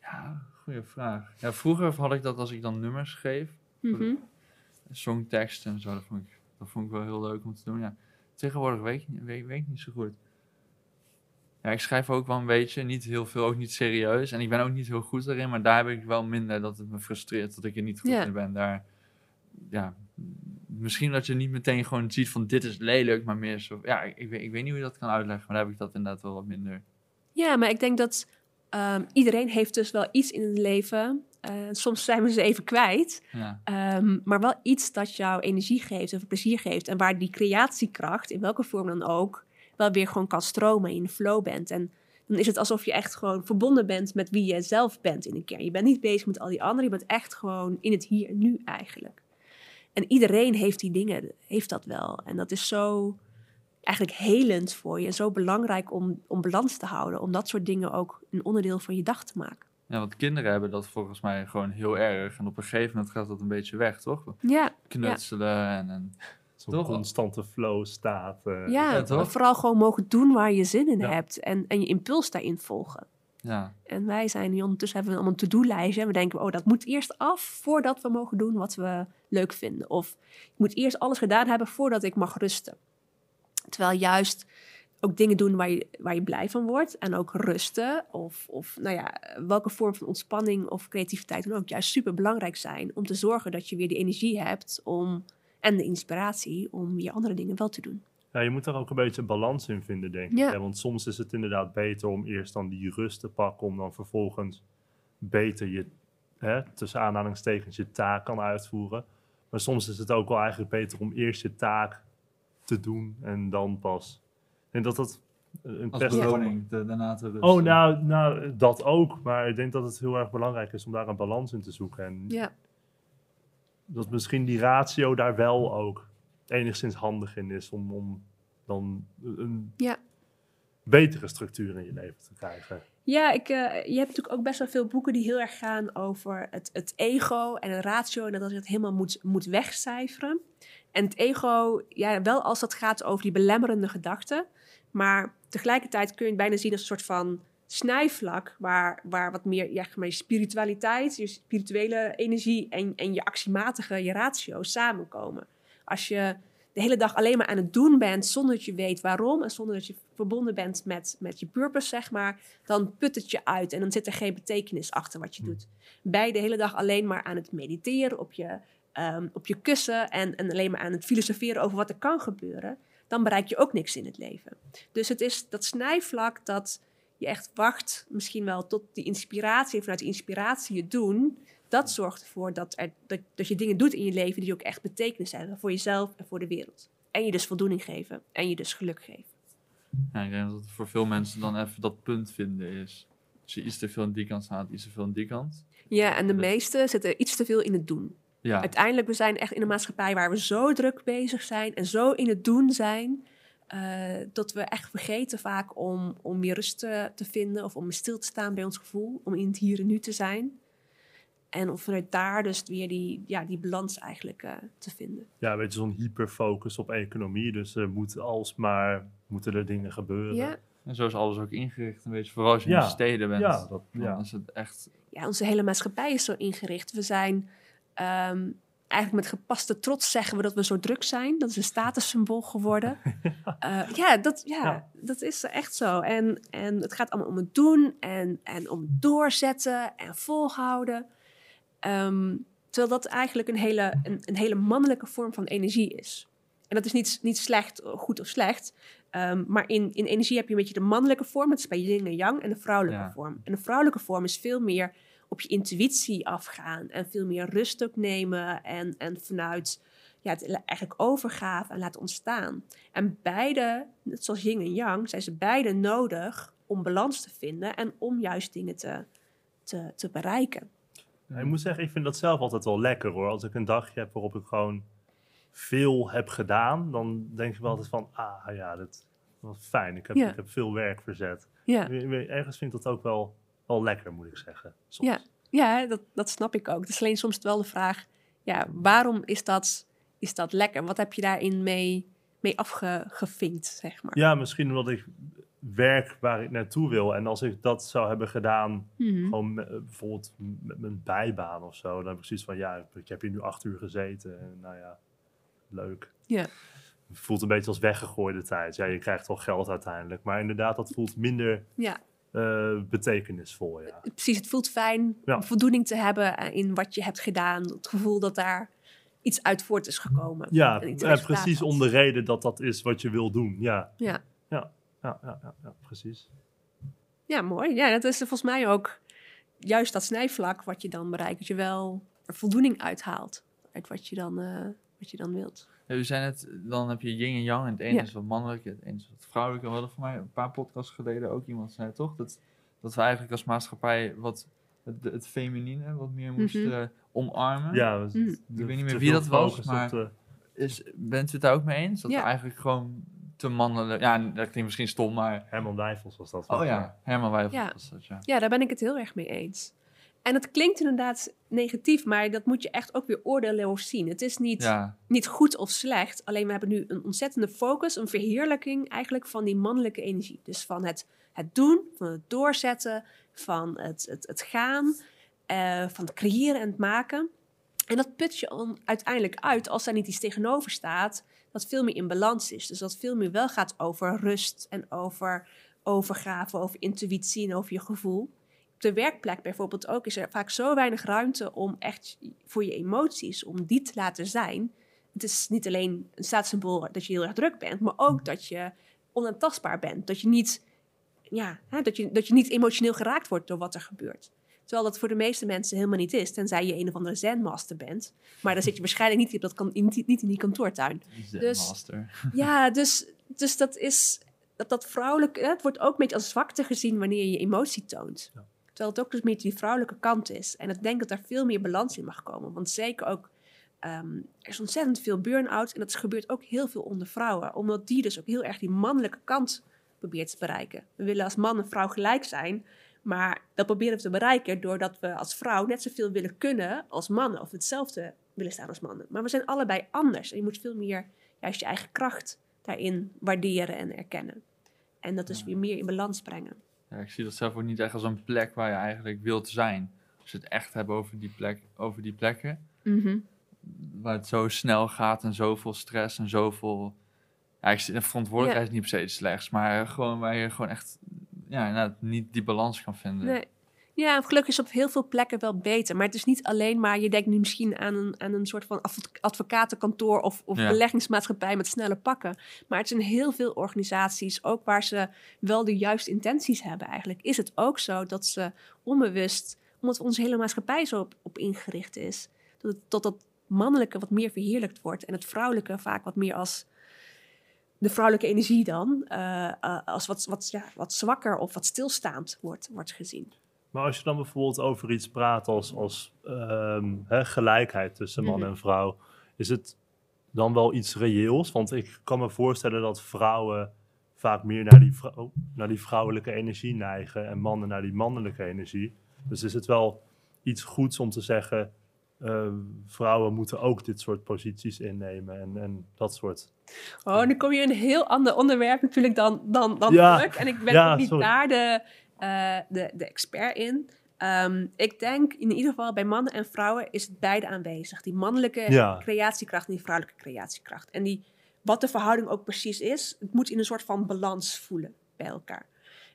Ja, goede vraag. Ja, vroeger had ik dat als ik dan nummers schreef, Mhm. songteksten en zo, dat vond, ik, dat vond ik wel heel leuk om te doen. Ja. Tegenwoordig weet ik, weet, weet ik niet zo goed. Ja, ik schrijf ook wel een beetje, niet heel veel, ook niet serieus. En ik ben ook niet heel goed erin, maar daar heb ik wel minder dat het me frustreert dat ik er niet goed in ben. Daar, ja, misschien dat je niet meteen gewoon ziet van dit is lelijk, maar meer zo, ja, ik, ik weet, ik weet niet hoe je dat kan uitleggen, maar daar heb ik dat inderdaad wel wat minder. Ja, maar ik denk dat ehm, iedereen heeft dus wel iets in het leven. Eh, soms zijn we ze even kwijt. Ja, Ehm, maar wel iets dat jou energie geeft of plezier geeft. En waar die creatiekracht, in welke vorm dan ook, wel weer gewoon kan stromen en in de flow bent. En dan is het alsof je echt gewoon verbonden bent met wie je zelf bent in een kern. Je bent niet bezig met al die anderen, je bent echt gewoon in het hier en nu eigenlijk. En iedereen heeft die dingen, heeft dat wel. En dat is zo eigenlijk helend voor je. En zo belangrijk om, om balans te houden. Om dat soort dingen ook een onderdeel van je dag te maken. ja, want kinderen hebben dat volgens mij gewoon heel erg. En op een gegeven moment gaat dat een beetje weg, toch? Ja, Knutselen en, en Zo'n Toch? constante flow staat. eh, ja, toch? vooral gewoon mogen doen waar je zin in Ja. hebt. En, en je impuls daarin volgen. ja. En wij zijn hier ondertussen hebben we allemaal een to-do-lijstje. En we denken, oh, dat moet eerst af voordat we mogen doen wat we leuk vinden. Of ik moet eerst alles gedaan hebben voordat ik mag rusten. Terwijl juist ook dingen doen waar je, waar je blij van wordt. En ook rusten. Of, of nou ja, welke vorm van ontspanning of creativiteit dan ook. Juist super belangrijk zijn om te zorgen dat je weer de energie hebt om, en de inspiratie om je andere dingen wel te doen. Ja, je moet daar ook een beetje balans in vinden, denk ik. Ja. Want soms is het inderdaad beter om eerst dan die rust te pakken, om dan vervolgens beter je, hè, tussen aanhalingstekens, je taak kan uitvoeren. Maar soms is het ook wel eigenlijk beter om eerst je taak te doen en dan pas. En dat dat een Als beloning de, daarna te rusten. Oh, nou, nou, dat ook. Maar ik denk dat het heel erg belangrijk is om daar een balans in te zoeken. En Ja, dat misschien die ratio daar wel ook enigszins handig in is om, om dan een Ja. betere structuur in je leven te krijgen. Ja, ik, eh, je hebt natuurlijk ook best wel veel boeken die heel erg gaan over het, het ego en het ratio. En dat als je het helemaal moet, moet wegcijferen. En het ego, ja, wel als dat gaat over die belemmerende gedachten. Maar tegelijkertijd kun je het bijna zien als een soort van snijvlak. Waar, waar wat meer ja, maar je spiritualiteit, je spirituele energie en, en je actiematige, je ratio samenkomen. Als je de hele dag alleen maar aan het doen bent zonder dat je weet waarom. En zonder dat je verbonden bent met, met je purpose, zeg maar dan put het je uit en dan zit er geen betekenis achter wat je doet. Bij de hele dag alleen maar aan het mediteren op je, ehm, op je kussen en, en alleen maar aan het filosoferen over wat er kan gebeuren, dan bereik je ook niks in het leven. Dus het is dat snijvlak dat je echt wacht, misschien wel tot die inspiratie, en vanuit die inspiratie je doen, dat zorgt ervoor dat, er, dat, dat je dingen doet in je leven die ook echt betekenis hebben voor jezelf en voor de wereld. En je dus voldoening geven en je dus geluk geven. Ja, ik denk dat het voor veel mensen dan even dat punt vinden is. Als je iets te veel aan die kant staat, iets te veel aan die kant. Ja, en de meesten zitten iets te veel in het doen. Ja, Uiteindelijk, we zijn echt in een maatschappij waar we zo druk bezig zijn en zo in het doen zijn, eh, dat we echt vergeten vaak om, om meer rust te, te vinden of om stil te staan bij ons gevoel, om in het hier en nu te zijn. En om vanuit daar dus weer die, ja, die balans eigenlijk eh, te vinden. Ja, een beetje zo'n hyperfocus op economie. Dus er moet alsmaar moeten er dingen gebeuren. Ja, en zo is alles ook ingericht. Een beetje, vooral als je in de steden bent. Ja, dat, ja. is het echt... ja, onze hele maatschappij is zo ingericht. We zijn ehm, eigenlijk met gepaste trots zeggen we dat we zo druk zijn. Dat is een statussymbool geworden. ja, ja, dat, ja, Ja. dat is echt zo. En, en het gaat allemaal om het doen en, en om het doorzetten en volhouden. Ehm, terwijl dat eigenlijk een hele, een, een hele mannelijke vorm van energie is. En dat is niet, niet slecht, goed of slecht. Ehm, maar in, in energie heb je een beetje de mannelijke vorm, dat is bij yin en yang, en de vrouwelijke Ja. vorm. En de vrouwelijke vorm is veel meer op je intuïtie afgaan en veel meer rust ook nemen en, en vanuit ja, het eigenlijk overgave en laten ontstaan. En beide, net zoals yin en yang, zijn ze beide nodig om balans te vinden en om juist dingen te, te, te bereiken. Ik moet zeggen, ik vind dat zelf altijd wel lekker hoor. Als ik een dagje heb waarop ik gewoon veel heb gedaan, dan denk ik wel altijd van, ah ja, dat was fijn. Ik heb, Ja. ik heb veel werk verzet. Ja, Ergens vind ik dat ook wel, wel lekker, moet ik zeggen. Soms. Ja. ja dat, dat snap ik ook. Het is alleen soms wel de vraag, ja, waarom is dat, is dat lekker? Wat heb je daarin mee, mee afgevinkt, zeg maar? Ja, misschien omdat ik werk waar ik naartoe wil. En als ik dat zou hebben gedaan, Mhm. gewoon met- bijvoorbeeld met mijn bijbaan of zo, dan heb ik zoiets van, ja, ik heb hier nu acht uur gezeten. En nou ja, leuk. Ja. Het voelt een beetje als weggegooide tijd. Ja, je krijgt wel geld uiteindelijk. Maar inderdaad, dat voelt minder Ja, eh, betekenisvol, ja. precies. Het voelt fijn Ja. om voldoening te hebben eh, in wat je hebt gedaan. Het gevoel dat daar iets uit voort is gekomen. Ja, En eh, precies had. om de reden dat dat is wat je wil doen. Ja, Ja. ja, ja, ja, ja, precies. Ja, mooi. Ja, dat is volgens mij ook juist dat snijvlak wat je dan bereikt. Dat je wel er voldoening uithaalt uit wat je dan, eh, wat je dan wilt. Ja, we zijn het, dan heb je yin en yang en het ene Ja. is wat mannelijk, het ene is wat vrouwelijk. We hadden voor mij een paar podcasts geleden ook iemand zei toch, dat, dat we eigenlijk als maatschappij wat het, het feminine wat meer moesten Mhm. eh, omarmen. Ja, we- Mm. te- Ik weet niet meer wie dat was, maar- de- Is, bent u het daar ook mee eens? Dat Ja. we eigenlijk gewoon te mannelijk, ja, dat klinkt misschien stom, maar... Herman Wijfels was dat. Oh ja, Herman Wijfels Ja. was dat, ja. Ja, daar ben ik het heel erg mee eens. En het klinkt inderdaad negatief, maar dat moet je echt ook weer oordeelloos zien. Het is niet, Ja, niet goed of slecht, alleen we hebben nu een ontzettende focus, een verheerlijking eigenlijk van die mannelijke energie. Dus van het, het doen, van het doorzetten, van het, het, het gaan, eh, van het creëren en het maken. En dat put je on- uiteindelijk uit als daar niet iets tegenover staat, dat veel meer in balans is. Dus dat veel meer wel gaat over rust en over overgave, over intuïtie en over je gevoel. Op de werkplek bijvoorbeeld ook is er vaak zo weinig ruimte om echt voor je emoties, om die te laten zijn. Het is niet alleen een staatssymbool dat je heel erg druk bent, maar ook dat je onaantastbaar bent. Dat je niet, ja, hè, dat je, dat je niet emotioneel geraakt wordt door wat er gebeurt. Terwijl dat voor de meeste mensen helemaal niet is, tenzij je een of andere zenmaster bent. Maar dan zit je waarschijnlijk niet, op dat kan, in, niet in die kantoortuin. Dus- master. Ja, dus, dus dat is dat, dat vrouwelijke. hè, Het wordt ook een beetje als zwakte gezien wanneer je je emotie toont. Ja. Terwijl het ook dus beetje die vrouwelijke kant is. En ik denk dat daar veel meer balans in mag komen. Want zeker ook. ehm, er is ontzettend veel burn-out. En dat gebeurt ook heel veel onder vrouwen. Omdat die dus ook heel erg die mannelijke kant probeert te bereiken. We willen als man en vrouw gelijk zijn. Maar dat proberen we te bereiken doordat we als vrouw net zoveel willen kunnen als mannen. Of hetzelfde willen staan als mannen. Maar we zijn allebei anders. En je moet veel meer juist je eigen kracht daarin waarderen en erkennen. En dat dus weer meer in balans brengen. Ja, ik zie dat zelf ook niet echt als een plek waar je eigenlijk wilt zijn. Als je het echt hebt over die, plek, over die plekken, waar het zo snel gaat en zoveel stress en zoveel... Ja, ik verantwoordelijkheid is niet per se slechts, maar gewoon waar je gewoon echt ja, niet die balans kan vinden. Nee. Ja, gelukkig is op heel veel plekken wel beter. Maar het is niet alleen maar, je denkt nu misschien aan een, aan een soort van advo- advocatenkantoor of, of Ja. beleggingsmaatschappij met snelle pakken. Maar het zijn heel veel organisaties, ook waar ze wel de juiste intenties hebben eigenlijk. Is het ook zo dat ze onbewust, omdat onze hele maatschappij zo op, op ingericht is, dat, het, dat dat mannelijke wat meer verheerlijkt wordt en het vrouwelijke vaak wat meer als de vrouwelijke energie dan, eh, eh, als wat, wat, ja, wat zwakker of wat stilstaand wordt, wordt gezien. Maar als je dan bijvoorbeeld over iets praat als, als ehm, hè, gelijkheid tussen man Mhm. en vrouw, is het dan wel iets reëels? Want ik kan me voorstellen dat vrouwen vaak meer naar die, naar die vrouwelijke energie neigen en mannen naar die mannelijke energie. Dus is het wel iets goeds om te zeggen, eh, vrouwen moeten ook dit soort posities innemen en, en dat soort. Oh, nu kom je in een heel ander onderwerp natuurlijk dan, dan, dan Ja, druk. En ik ben ja, ook niet sorry. daar de, eh, de, de expert in. Ehm, ik denk in ieder geval bij mannen en vrouwen is het beide aanwezig. Die mannelijke Ja. creatiekracht en die vrouwelijke creatiekracht. En die, wat de verhouding ook precies is, het moet in een soort van balans voelen bij elkaar.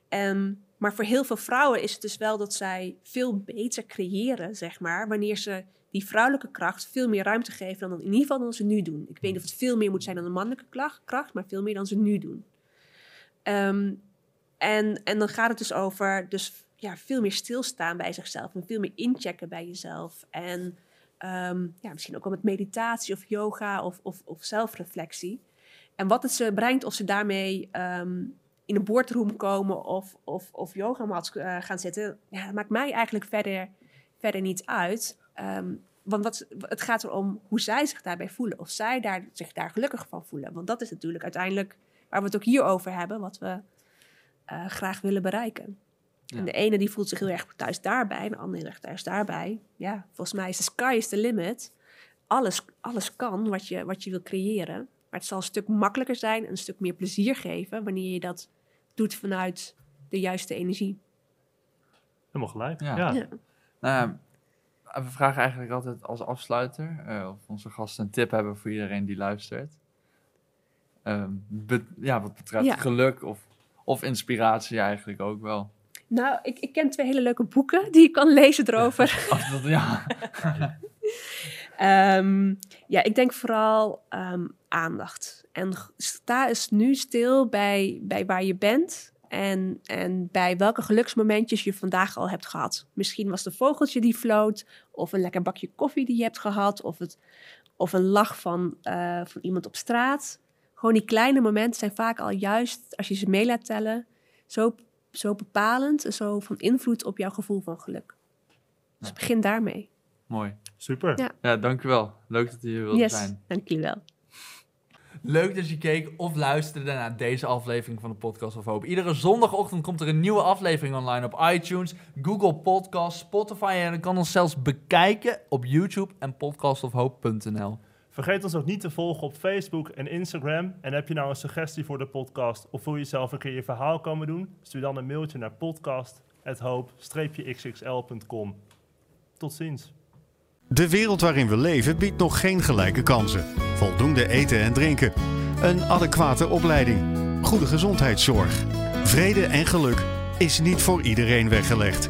Ehm, maar voor heel veel vrouwen is het dus wel dat zij veel beter creëren, zeg maar, wanneer ze die vrouwelijke kracht veel meer ruimte geven dan in ieder geval dan ze nu doen. Ik weet niet of het veel meer moet zijn dan de mannelijke kracht, maar veel meer dan ze nu doen. Ehm, en, en dan gaat het dus over dus, ja, veel meer stilstaan bij zichzelf en veel meer inchecken bij jezelf. En ehm, ja, misschien ook wel met meditatie of yoga of, of, of zelfreflectie. En wat het ze brengt, of ze daarmee ehm, in een boardroom komen of, of, of yogamats eh, gaan zitten, ja, dat maakt mij eigenlijk verder, verder niet uit. Ehm, want het gaat erom hoe zij zich daarbij voelen. Of zij daar, zich daar gelukkig van voelen. Want dat is natuurlijk uiteindelijk waar we het ook hier over hebben. Wat we eh, graag willen bereiken. Ja. En de ene die voelt zich heel erg thuis daarbij. En de andere heel erg thuis daarbij. Ja, volgens mij is de sky is the limit. Alles, alles kan wat je, wat je wil creëren. Maar het zal een stuk makkelijker zijn. En een stuk meer plezier geven. Wanneer je dat doet vanuit de juiste energie. Helemaal gelijk. Ja. Ja. Ja. Nou, we vragen eigenlijk altijd als afsluiter eh, of onze gasten een tip hebben voor iedereen die luistert. Ehm, be- ja, wat betreft Ja. geluk of, of inspiratie eigenlijk ook wel. Nou, ik, ik ken twee hele leuke boeken die je kan lezen erover. Of dat, ja. Ehm, ja, ik denk vooral ehm, aandacht. En sta eens nu stil bij, bij waar je bent en, en bij welke geluksmomentjes je vandaag al hebt gehad. Misschien was een vogeltje die floot, of een lekker bakje koffie die je hebt gehad, of, het, of een lach van, eh, van iemand op straat. Gewoon die kleine momenten zijn vaak al juist, als je ze mee laat tellen, zo, zo bepalend en zo van invloed op jouw gevoel van geluk. Dus Ja. begin daarmee. Mooi. Super. Ja. Ja, dankjewel. Leuk dat u hier wilde Yes, zijn. dank jullie wel. Leuk dat je keek of luisterde naar deze aflevering van de Podcast of Hoop. Iedere zondagochtend komt er een nieuwe aflevering online op iTunes, Google Podcasts, Spotify en je kan ons zelfs bekijken op YouTube en podcastofhoop.nl. Vergeet ons ook niet te volgen op Facebook en Instagram. En heb je nou een suggestie voor de podcast of wil je zelf een keer je verhaal komen doen? Stuur dan een mailtje naar podcast.hoop-xxl.com. Tot ziens. De wereld waarin we leven biedt nog geen gelijke kansen. Voldoende eten en drinken. Een adequate opleiding. Goede gezondheidszorg. Vrede en geluk is niet voor iedereen weggelegd.